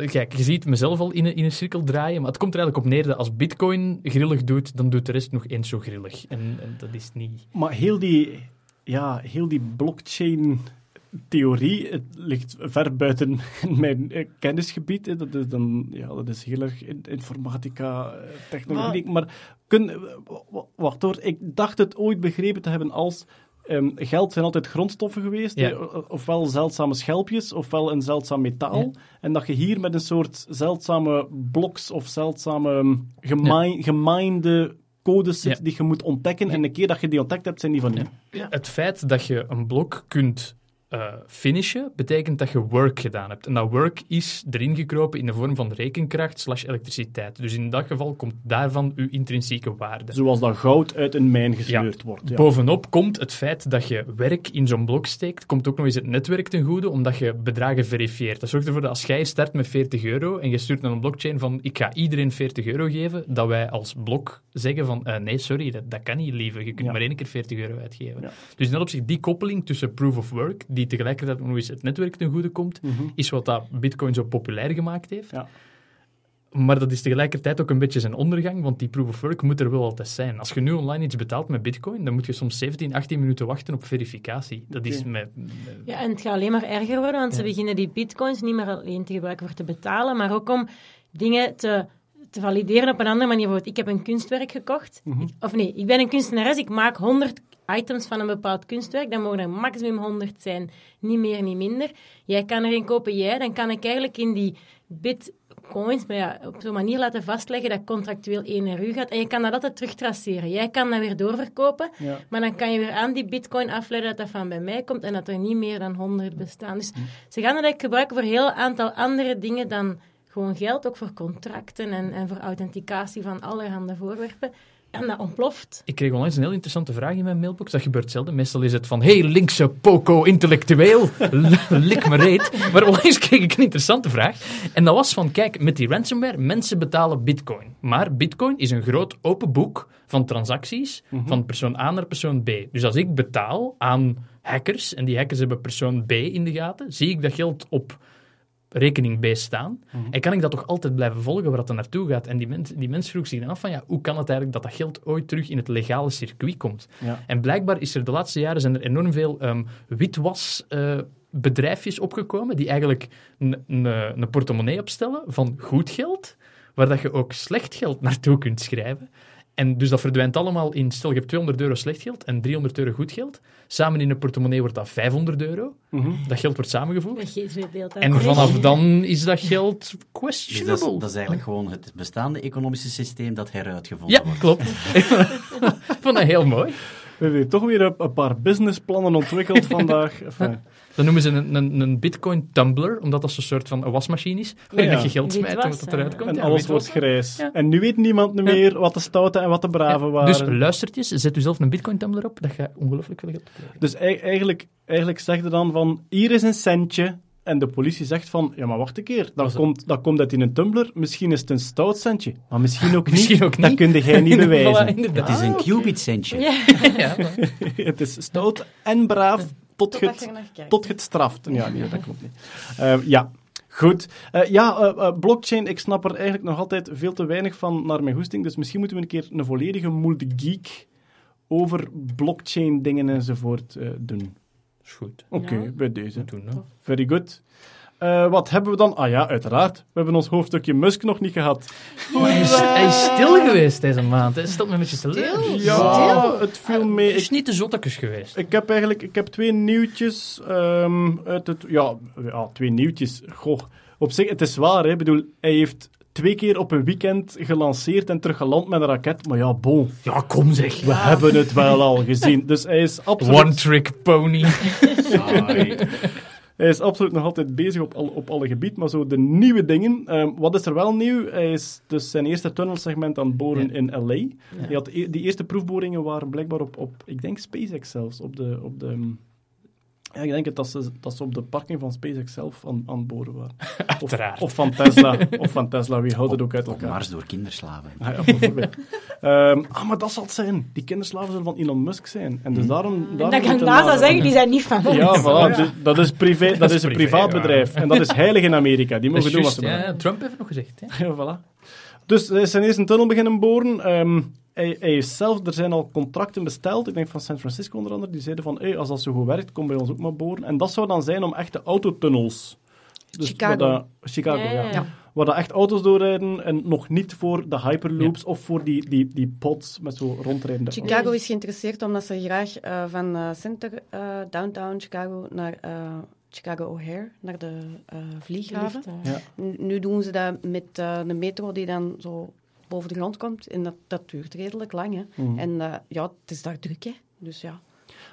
Kijk, je ziet mezelf al in een, in een cirkel draaien, maar het komt er eigenlijk op neer dat als bitcoin grillig doet, dan doet de rest nog eens zo grillig. En, en dat is niet... Maar heel die, ja, heel die blockchain-theorie, het ligt ver buiten mijn eh, kennisgebied. hè. Dat is dan, ja, dat is heel erg in- informatica, eh, technologie. Maar, kun, eh, wacht hoor, ik dacht het ooit begrepen te hebben als... ehm, geld zijn altijd grondstoffen geweest, Ja. ofwel zeldzame schelpjes, ofwel een zeldzaam metaal. Ja. En dat je hier met een soort zeldzame bloks of zeldzame gemine, geminde codes zit Ja. die je moet ontdekken. En een keer dat je die ontdekt hebt, zijn die van u. Het feit dat je een blok kunt eh, finishen, betekent dat je work gedaan hebt. En dat work is erin gekropen in de vorm van rekenkracht slash elektriciteit. Dus in dat geval komt daarvan uw intrinsieke waarde. Zoals dat goud uit een mijn gesleurd wordt. Ja. Bovenop komt het feit dat je werk in zo'n blok steekt, komt ook nog eens het netwerk ten goede, omdat je bedragen verifieert. Dat zorgt ervoor dat als jij start met 40 euro en je stuurt naar een blockchain van ik ga iedereen 40 euro geven, dat wij als blok zeggen van eh, nee, sorry, dat, dat kan niet, lieve. Je kunt Ja. maar één keer 40 euro uitgeven. Dus in dat opzicht, die koppeling tussen proof of work, die tegelijkertijd nog eens het netwerk ten goede komt, Mhm. is wat dat Bitcoin zo populair gemaakt heeft. Ja. Maar dat is tegelijkertijd ook een beetje zijn ondergang, want die proof of work moet er wel altijd zijn. Als je nu online iets betaalt met bitcoin, dan moet je soms 17, 18 minuten wachten op verificatie. Dat is met... Ja, en het gaat alleen maar erger worden, want ze beginnen die bitcoins niet meer alleen te gebruiken voor te betalen, maar ook om dingen te, te valideren op een andere manier. Bijvoorbeeld, ik heb een kunstwerk gekocht. Mhm. Of nee, ik ben een kunstenares, ik maak 100 items van een bepaald kunstwerk. Dan mogen er maximum 100 zijn, niet meer, niet minder. Jij kan er een kopen, jij. Dan kan ik eigenlijk in die bitcoins maar ja, op zo'n manier laten vastleggen dat contractueel 1 naar u gaat. En je kan dat altijd terugtraceren. Jij kan dat weer doorverkopen. Ja. Maar dan kan je weer aan die bitcoin afleiden dat dat van bij mij komt en dat er niet meer dan 100 bestaan. Dus ze gaan dat eigenlijk gebruiken voor een heel aantal andere dingen dan gewoon geld. Ook voor contracten en, en voor authenticatie van allerhande voorwerpen. En dat ontploft. Ik kreeg onlangs een heel interessante vraag in mijn mailbox. Dat gebeurt zelden. Meestal is het van, hey, linkse poco-intellectueel, lik me reet. Maar onlangs kreeg ik een interessante vraag. En dat was van, kijk, met die ransomware, mensen betalen bitcoin. Maar bitcoin is een groot open boek van transacties van persoon A naar persoon B. Dus als ik betaal aan hackers, en die hackers hebben persoon B in de gaten, zie ik dat geld op rekening B staan. En kan ik dat toch altijd blijven volgen waar dat er naartoe gaat? En die, mens, die mens vroeg zich dan af van, ja, hoe kan het eigenlijk dat dat geld ooit terug in het legale circuit komt? Ja. En blijkbaar is er de laatste jaren zijn er enorm veel ehm witwas... eh, bedrijfjes opgekomen die eigenlijk een portemonnee opstellen van goed geld, waar dat je ook slecht geld naartoe kunt schrijven. En dus dat verdwijnt allemaal in, stel je hebt 200 euro slecht geld en 300 euro goed geld. Samen in een portemonnee wordt dat 500 euro. Mhm. Dat geld wordt samengevoegd. Dat. En vanaf dan is dat geld Dus dat, is, questionable. dat is eigenlijk gewoon het bestaande economische systeem dat heruitgevonden Ja, wordt. klopt. Ik vond dat heel mooi. We hebben hier toch weer een, een paar businessplannen ontwikkeld vandaag. Enfin, Dan noemen ze een, een, een bitcoin tumbler, omdat dat zo'n soort van een wasmachine is, waarin Ja. dat je geld smijt en Witwas, wat dat eruit ja. komt. en Ja, alles wordt grijs. Ja. En nu weet niemand Ja. meer wat de stoute en wat de brave Ja, waren. Dus luistertjes, zet u zelf een bitcoin tumbler op, dat gaat ongelooflijk veel geld. Dus ei- eigenlijk, eigenlijk zeg je dan van, hier is een centje. En de politie zegt van, ja maar wacht een keer, dat, het- komt, dat komt uit in een tumbler. Misschien is het een stout centje, maar misschien ook niet. Misschien ook Dat niet. kun jij niet bewijzen. Het is een Ah, oké. qubit centje. Ja. Het is stout en braaf tot tot het straft. Ja, nee, dat klopt niet. Eh, ja, goed. Eh, ja, eh, blockchain, ik snap er eigenlijk nog altijd veel te weinig van naar mijn goesting. Dus misschien moeten we een keer een volledige multi geek over blockchain dingen enzovoort eh, doen. Is goed. Oké, Ja. bij deze. Doen, hè. Very good. Eh, wat hebben we dan? Ah ja, uiteraard. We hebben ons hoofdstukje Musk nog niet gehad. Hij is, hij is stil geweest deze maand. Hij stelt me een beetje teleur. Stil? Ja, het viel mee. Ik, is niet de zottekes geweest. ik heb eigenlijk ik heb twee nieuwtjes ehm, uit het... Ja, ja, twee nieuwtjes. Goh, op zich, het is waar. Hè. Ik bedoel, hij heeft twee keer op een weekend gelanceerd en teruggeland met een raket. Maar ja, bon. Ja, kom zeg. We hebben het wel al gezien. Dus hij is absoluut... One trick pony. Hij is absoluut nog altijd bezig op, al, op alle gebieden, maar zo de nieuwe dingen. ehm, wat is er wel nieuw? Hij is dus zijn eerste tunnelsegment aan het boren Ja. in LA. Hij had e- die eerste proefboringen waren blijkbaar op, op ik denk SpaceX zelfs, op de... Op de ja, ik denk het dat ze, dat ze op de parking van SpaceX zelf aan, aan het boren waren. Of, Uiteraard. of van Tesla. Of van Tesla, wie houdt het ook uit Op elkaar? Mars door kinderslaven. Ah, ja, bijvoorbeeld. Ehm, ah, maar dat zal het zijn. Die kinderslaven zullen van Elon Musk zijn. En dus daarom... En daarom dat kan NASA zeggen, die zijn niet van ons. Ja, voilà, dus dat is, privé, dat is een privaat bedrijf. En dat is heilig in Amerika. Die mogen doen wat ze willen. ja, Trump heeft nog gezegd. Hè. Ja, voilà. Dus hij is zijn eerste tunnel beginnen boren. Ehm, hij, hij is zelf, er zijn al contracten besteld, ik denk van San Francisco onder andere, die zeiden van, hey, als dat zo goed werkt, kom bij ons ook maar boren. En dat zou dan zijn om echte autotunnels. Dus Chicago. Waar dat, Chicago, Ja, ja. ja, ja. Waar dat echt auto's doorrijden en nog niet voor de hyperloops of voor die, die, die pods met zo rondrijdende auto's. Chicago is geïnteresseerd omdat ze graag eh, van eh, center, eh, downtown Chicago naar eh, Chicago O'Hare, naar de eh, vlieghaven. Ja. N- Nu doen ze dat met eh, de metro die dan zo boven de grond komt. En dat, dat duurt redelijk lang. Hè. Mhm. En eh, ja, het is daar druk, hè. Dus ja.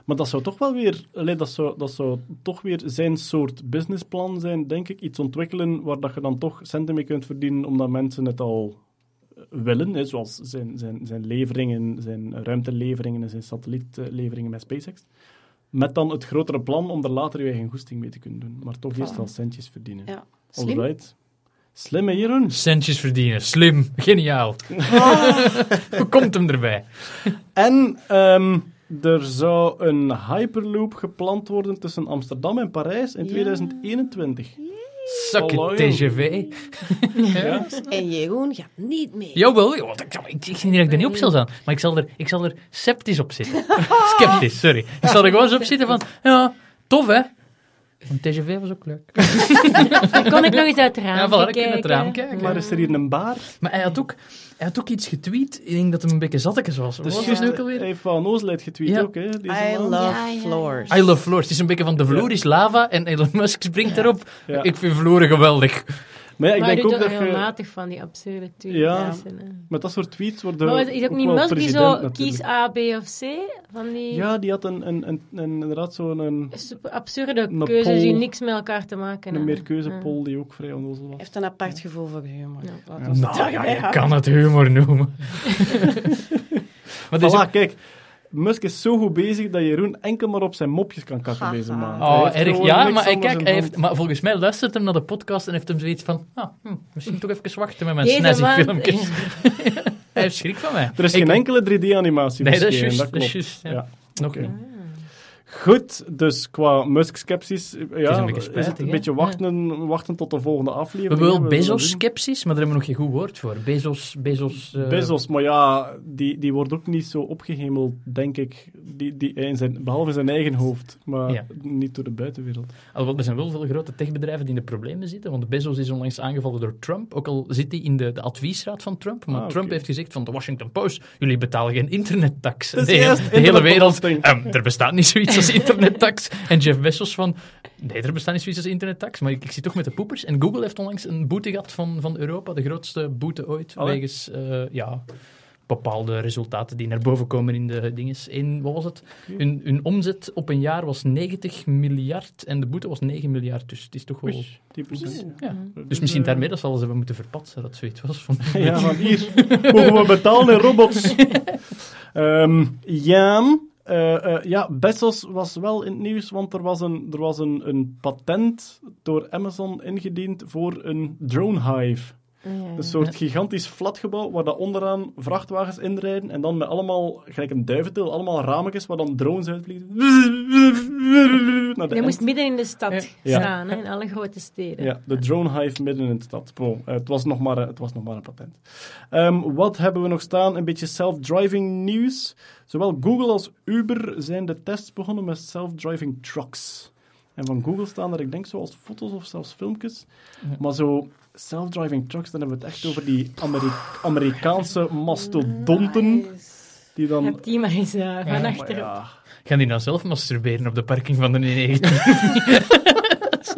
Maar dat zou toch wel weer, allee, dat, zou, dat zou toch weer zijn soort businessplan zijn, denk ik. Iets ontwikkelen waar dat je dan toch centen mee kunt verdienen, omdat mensen het al willen. Hè, zoals zijn, zijn, zijn leveringen, zijn ruimteleveringen en zijn satellietleveringen met SpaceX. Met dan het grotere plan om er later je eigen goesting mee te kunnen doen. Maar toch eerst wel centjes verdienen. ja. Slim. Alright. Slim, hè, Jeroen? Centjes verdienen. Slim. Geniaal. Hoe komt hem erbij? En ehm, er zou een hyperloop gepland worden tussen Amsterdam en Parijs in Ja. 2021. Suck. TGV. Ja? En Jeroen gaat niet mee. Jawel, joh, ik, ik, ik zie niet dat ik er niet op zal staan. Maar ik zal er, ik zal er sceptisch op zitten. Sceptisch, sorry. Ik zal er gewoon eens op zitten van, ja, tof hè. Want TGV was ook leuk. Dan kon ik nog eens uit het raam Ja, voilà, kijken. kan het raam kijken. Maar is er hier een bar? Maar hij had ook, hij had ook iets getweet. Ik denk dat hem een beetje zattekes was. Dus was ook hij alweer? heeft van Oosleit getweet Ja. ook, hè? Deze I love floors. I love floors. Het is een beetje van de vloer is lava en Elon Musk springt erop. Ja. Ik vind vloeren geweldig. Maar ja, ik maar denk ook doet dat regelmatig van die absurde tweets. Ja. Met dat soort tweets worden Maar is het ook niet Musk die zo natuurlijk. kies A, B of C? Van die Ja, die had een, een, een, een, inderdaad zo'n een, absurde Een keuzes die poll. niks met elkaar te maken een hebben. meerkeuzepol die ook vrij onnozel was. Hij heeft een apart gevoel voor humor. Ja. Ja. Nou ja, je kan het humor noemen. maar is ook- Voilà, kijk. Musk is zo goed bezig dat Jeroen enkel maar op zijn mopjes kan kakken Haha. deze maand. Oh, heeft erg. Ja, maar, kijk, hij hand. heeft, maar volgens mij luistert hem naar de podcast en heeft hem zoiets van... Ah, hm, misschien toch even wachten met mijn snazzy filmpjes. hij heeft schrik van mij. Er is Ik- geen enkele 3D-animatie Nee, dat is juist. Dat is klopt. juist, ja. Nog niet. Goed, dus qua Musk-skepsis ja, is een beetje is spijtig, het een beetje wachten, wachten tot de volgende We aflevering. hebben wel hè. zullen zien. Bezos-skepsis, maar daar hebben we nog geen goed woord voor. Bezos... Bezos, eh, Bezos, maar ja, die, die wordt ook niet zo opgehemeld, denk ik. Die, die, in zijn, behalve in zijn eigen hoofd, maar Ja. niet door de buitenwereld. Alhoewel, er zijn wel veel grote techbedrijven die in de problemen zitten, want Bezos is onlangs aangevallen door Trump, ook al zit hij in de, de adviesraad van Trump. Maar Ah. Trump heeft gezegd van de Washington Post, jullie betalen geen internettax. De, hele- juist, de hele wereld, ehm, er bestaat niet zoiets als internettax. En Jeff Bezos van, nee, er bestaat niet zoiets als internettax, maar ik, ik zit toch met de poepers. En Google heeft onlangs een boete gehad van, van Europa, de grootste boete ooit, Allee. wegens, eh, ja... Bepaalde resultaten die naar boven komen in de dinges. Eén, wat was het? Hun, hun omzet op een jaar was 90 miljard en de boete was 9 miljard. Dus het is toch wel. Oei, 10%. Ja. Dus, misschien daarmee dat ze alles hebben moeten verpatsen, dat zoiets was. Van, Ja, van hier mogen we betalen in robots. Ehm, ja, eh, eh, ja, Bezos was wel in het nieuws, want er was, een, er was een, een patent door Amazon ingediend voor een drone hive. Ja. Een soort gigantisch flatgebouw waar dat onderaan vrachtwagens inrijden en dan met allemaal, gelijk een duiventil, allemaal rametjes waar dan drones uitvliegen. Je moest midden in de stad Ja. staan, hè, in alle grote steden. Ja, de drone hive midden in de stad. Eh, het, was nog maar, het was nog maar een patent. Ehm, wat hebben we nog staan? Een beetje self-driving nieuws. Zowel Google als Uber zijn de tests begonnen met self-driving trucks. En van Google staan er, ik denk, zoals foto's of zelfs filmpjes. Maar zo self-driving trucks, dan hebben we het echt over die Ameri- Amerikaanse mastodonten. Nice. Die dan... Heb die maar eens eh, van Ja, Maar achter. ja, Gaan die nou zelf masturberen op de parking van de 919?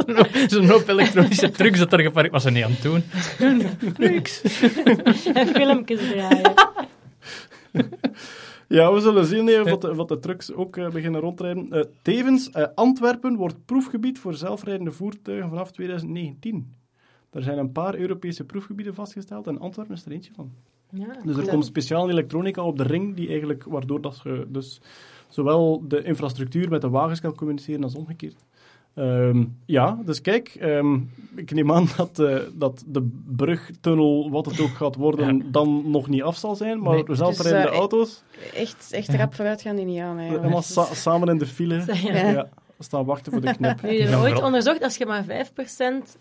Zo'n hoop- Zo'n hoop elektronische trucks dat er geparkt was ze niet aan het doen. Niks. En filmpjes draaien. Ja, we zullen zien of, wat de, wat de trucks ook eh, beginnen rondrijden. Eh, tevens, eh, Antwerpen wordt proefgebied voor zelfrijdende voertuigen vanaf 2019. Er zijn een paar Europese proefgebieden vastgesteld en Antwerpen is er eentje van. Ja, Dus er komt speciaal elektronica op de ring, die eigenlijk, waardoor dat je dus zowel de infrastructuur met de wagens kan communiceren als omgekeerd. Ehm, ja, dus kijk, ehm, ik neem aan dat, eh, dat de brugtunnel, wat het ook gaat worden, dan nog niet af zal zijn. Maar Nee. zelfrijdende Dus, eh, auto's, Echt, echt rap vooruit gaan die niet aan, eigenlijk. helemaal sa- samen in de file, Ja. ja. Staan wachten voor de knip. Nu, je ooit onderzocht, als je maar 5%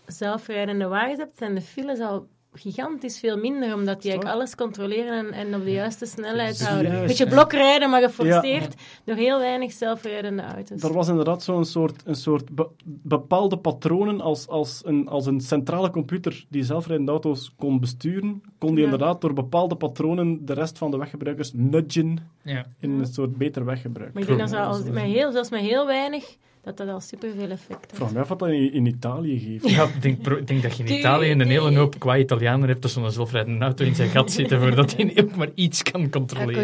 zelfrijdende wagens hebt, zijn de files al gigantisch veel minder, omdat die eigenlijk alles controleren en, en op de juiste snelheid Juist, houden. Een beetje blokrijden, maar geforceerd door heel weinig zelfrijdende auto's. Er was inderdaad zo'n soort, een soort be- bepaalde patronen als, als, een, als een centrale computer die zelfrijdende auto's kon besturen, kon die Ja. inderdaad door bepaalde patronen de rest van de weggebruikers nudgen Ja. in een soort beter weggebruik. Maar ik denk dat ze als, met heel, zelfs met heel weinig dat dat al superveel effect heeft. vraag me af wat dat in, in Italië geeft. Ja, ik denk, pro- denk dat je in Italië een hele hoop qua Italianer hebt dat zo'n zelfrijdende auto in zijn gat zitten voordat hij ook maar iets kan controleren.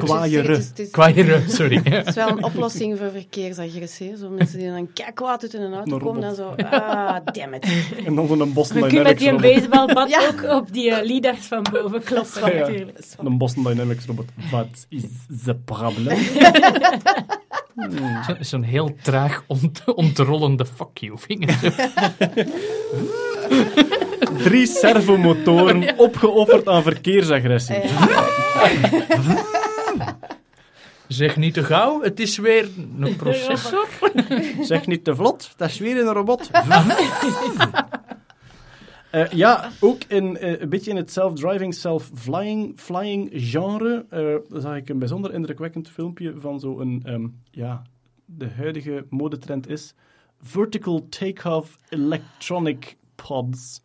Qua hier, sorry. Het is wel een oplossing voor verkeersagressie. Zo mensen die dan kijk kwaad uit in een auto Een komen en robot. zo. Ah, damn it. En dan zo'n Boston Je kunt met Dynamics die robot. baseballbat Ja. ook op die uh, lidars van boven kloppen, Ja. natuurlijk. Een Boston Dynamics robot. What is the problem? Zo- Zo'n heel traag ont ontrollende fuck you vinger. Drie servomotoren opgeofferd aan verkeersagressie. Zeg niet te gauw, het is weer een processor. Zeg niet te vlot, dat is weer een robot. Eh, ja, ook in, eh, een beetje in het self-driving, self-flying flying genre eh, zag ik een bijzonder indrukwekkend filmpje van zo'n, ehm ja, de huidige modetrend is vertical takeoff electronic pods.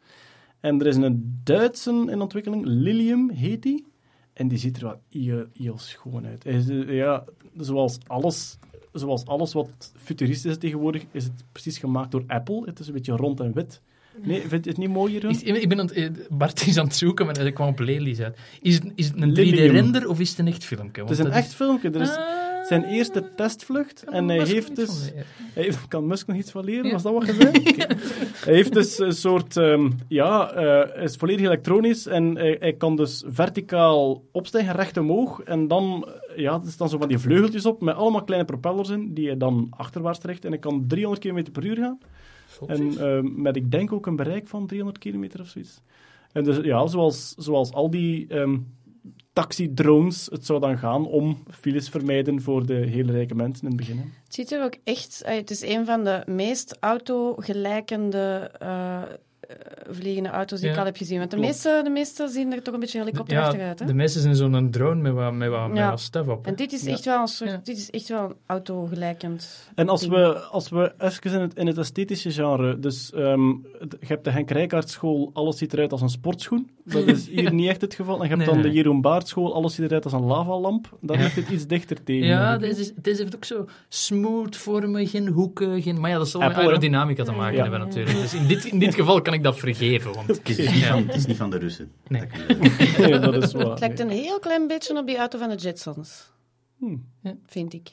En er is een Duitse in ontwikkeling, Lilium heet die. En die ziet er wel heel, heel schoon uit. Is, ja, zoals alles, zoals alles wat futuristisch is tegenwoordig, is het precies gemaakt door Apple. Het is een beetje rond en wit. Nee, vind je het niet mooi, Jeroen? Is- Ik ben aan het, eh, Bart is aan het zoeken, maar ik kwam op Lely's uit. Is het, is het een Lilium. 3D-render of is het een echt filmpje? Het is een echt filmpje. Er is Ah. zijn eerste testvlucht en hij heeft dus... Hij heeft- kan Musk nog iets van leren? Ja. Was dat wat je zei? Hij heeft dus een soort... ehm, ja, eh, is volledig elektronisch en hij, hij kan dus verticaal opstijgen, recht omhoog. En dan... eh, Ja, er staan zo van die vleugeltjes op met allemaal kleine propellers in, die hij dan achterwaarts trekt. En hij kan 300 km per uur gaan. En ehm, met, ik denk ook een bereik van 300 kilometer of zoiets. En dus, ja, zoals, zoals al die ehm taxidrones het zou dan gaan om files vermijden voor de hele rijke mensen in het begin. hè. Het ziet er ook echt... eh, Het is een van de meest autogelijkende eh, vliegende auto's die ik al heb gezien. Want de klopt. meeste, de meeste zien er toch een beetje helikopterachtig uit. Hè? de meeste zijn zo'n drone met wat, met wat, met Ja. wat stuff op. hè. En dit is Ja. echt wel een soort... Ja. Dit is echt wel een autogelijkend... En als ding. we, als we even in het, in het esthetische genre, dus ehm, het- je hebt de Henk Rijkaard school, alles ziet eruit als een sportschoen. Dat is hier niet echt het geval. En je hebt Nee, dan de. Jeroen Baart school, alles ziet eruit als een lavalamp. Daar ligt het iets dichter tegen. Ja, deze, is, heeft ook zo smoothvormen, geen hoeken, geen... Maar ja, dat zal met aerodynamica te maken Ja. hebben natuurlijk. Dus in dit, in dit geval kan ik dat vergeven, want... Het is, niet Ja. van, het is niet van de Russen. Nee. Dat kan je- Nee, dat is waar. Het lijkt een heel klein beetje op die auto van de Jetsons. Hmm. Vind ik.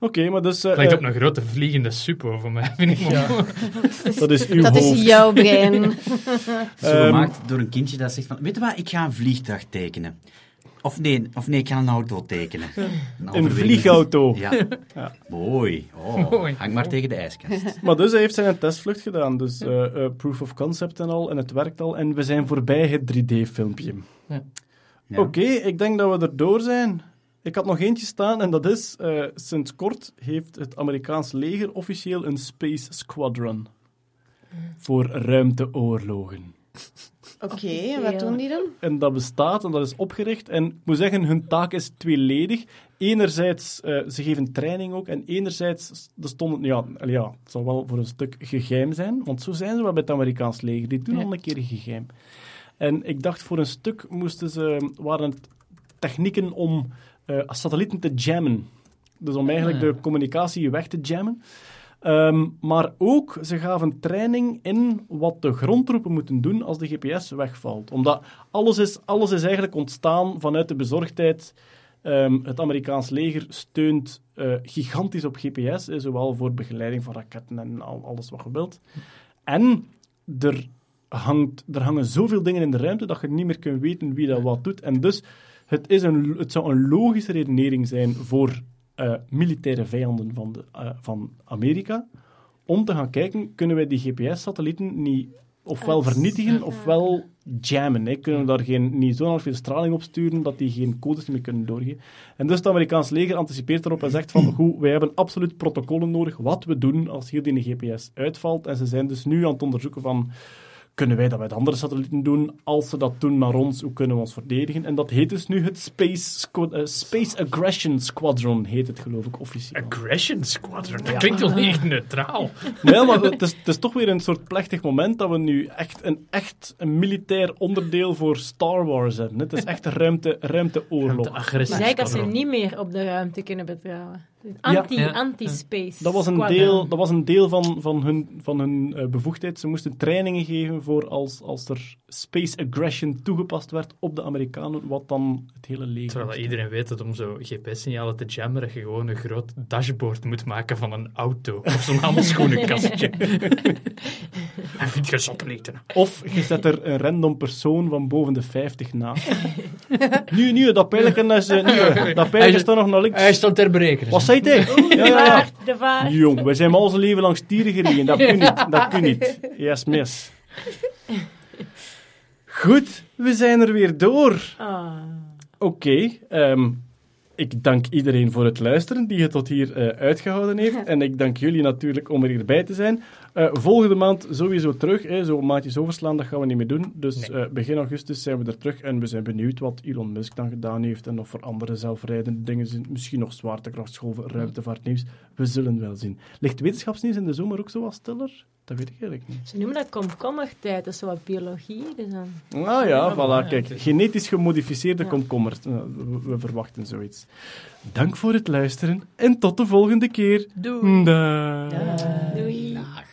Oké, maar dus... Het lijkt eh, op een grote vliegende suppo voor mij, vind ik Ja. dat is uw Dat hoofd. is jouw brein. Zo Ehm, gemaakt door een kindje dat zegt van, weet je wat, ik ga een vliegtuig tekenen. Of nee, of nee ik ga een auto tekenen. Een vliegauto. Ja. Ja. Mooi. Oh, Mooi. hang maar tegen de ijskast. Maar dus hij heeft zijn testvlucht gedaan, dus eh, eh, proof of concept en al, en het werkt al. En we zijn voorbij het 3D-filmpje. Ja. Oké, ik denk dat we er door zijn. Ik had nog eentje staan en dat is, eh, sinds kort heeft het Amerikaans leger officieel een Space Squadron. Voor ruimteoorlogen. Oké, en wat doen die dan? En dat bestaat en dat is opgericht. En ik moet zeggen, hun taak is tweeledig. Enerzijds, eh, ze geven training ook. En enerzijds, er stonden, ja, ja, het zal wel voor een stuk geheim zijn. Want zo zijn ze wel bij het Amerikaans leger. Die doen Ja. al een keer geheim. En ik dacht, voor een stuk moesten ze, waren het technieken om eh, satellieten te jammen. Dus om eigenlijk Ah. de communicatie weg te jammen. Ehm, maar ook, ze gaven training in wat de grondtroepen moeten doen als de GPS wegvalt. Omdat alles is, alles is eigenlijk ontstaan vanuit de bezorgdheid. Ehm, het Amerikaans leger steunt eh, gigantisch op GPS, eh, zowel voor begeleiding van raketten en al, alles wat je wilt. En er, hangt, er hangen zoveel dingen in de ruimte dat je niet meer kunt weten wie dat wat doet. En dus, het, is een, het zou een logische redenering zijn voor eh, militaire vijanden van, de, eh, van Amerika, om te gaan kijken, kunnen wij die GPS-satellieten niet ofwel vernietigen ofwel jammen. Hè? Kunnen we daar geen, niet zo veel straling op sturen dat die geen codes meer kunnen doorgeven. En dus het Amerikaans leger anticipeert erop en zegt van, goed, wij hebben absoluut protocollen nodig wat we doen als hier die GPS uitvalt. En ze zijn dus nu aan het onderzoeken van, kunnen wij dat met andere satellieten doen? Als ze dat doen naar ons, hoe kunnen we ons verdedigen? En dat heet dus nu het Space, Squad- eh, Space Aggression Squadron, heet het geloof ik officieel. Aggression Squadron, dat klinkt wel niet echt neutraal. Nee, maar het is, het is toch weer een soort plechtig moment dat we nu echt een, echt een militair onderdeel voor Star Wars hebben. Het is echt een ruimte, ruimteoorlog. Agressie is eigenlijk als ze niet meer op de ruimte kunnen betrouwen. Anti, Ja. Anti-space. Dat was een squadron. deel, dat was een deel van, van hun, van hun eh, bevoegdheid. Ze moesten trainingen geven voor als, als er space aggression toegepast werd op de Amerikanen, wat dan het hele leger Terwijl iedereen weet dat om zo GPS-signalen te jammen, dat je gewoon een groot dashboard moet maken van een auto. Of zo'n handschoenenkastje. Hij vindt geen satellieten. Of je zet er een random persoon van boven de 50 na. nu, nu, dat pijletje is, eh, nu, dat pijletje staat nog naar links. Hij stond ter berekening. Wat zei hij? Ja, ja, vaart. Jong, wij zijn maar al onze leven lang stieren gereden. Dat kun niet. Dat kun niet. Yes, mis. Goed, we zijn er weer door. Ah. Oké, ehm, ik dank iedereen voor het luisteren die het tot hier eh, uitgehouden heeft. En ik dank jullie natuurlijk om er hierbij te zijn. Eh, volgende maand sowieso terug. Hè, zo maandjes overslaan, dat gaan we niet meer doen. Dus Nee. eh, begin augustus zijn we er terug. En we zijn benieuwd wat Elon Musk dan gedaan heeft. En of er andere zelfrijdende dingen zijn. Misschien nog zwaartekrachtsgolven, ruimtevaartnieuws. We zullen wel zien. Ligt wetenschapsnieuws in de zomer ook zo wat stiller? Dat weet ik eigenlijk niet. Ze noemen dat komkommertijd, dat is zo wat biologie. Dus dan... Ah ja, voilà, kijk. Genetisch gemodificeerde Ja. komkommer. Eh, we, we verwachten zoiets. Dank voor het luisteren en tot de volgende keer. Doei. Doei. Dag.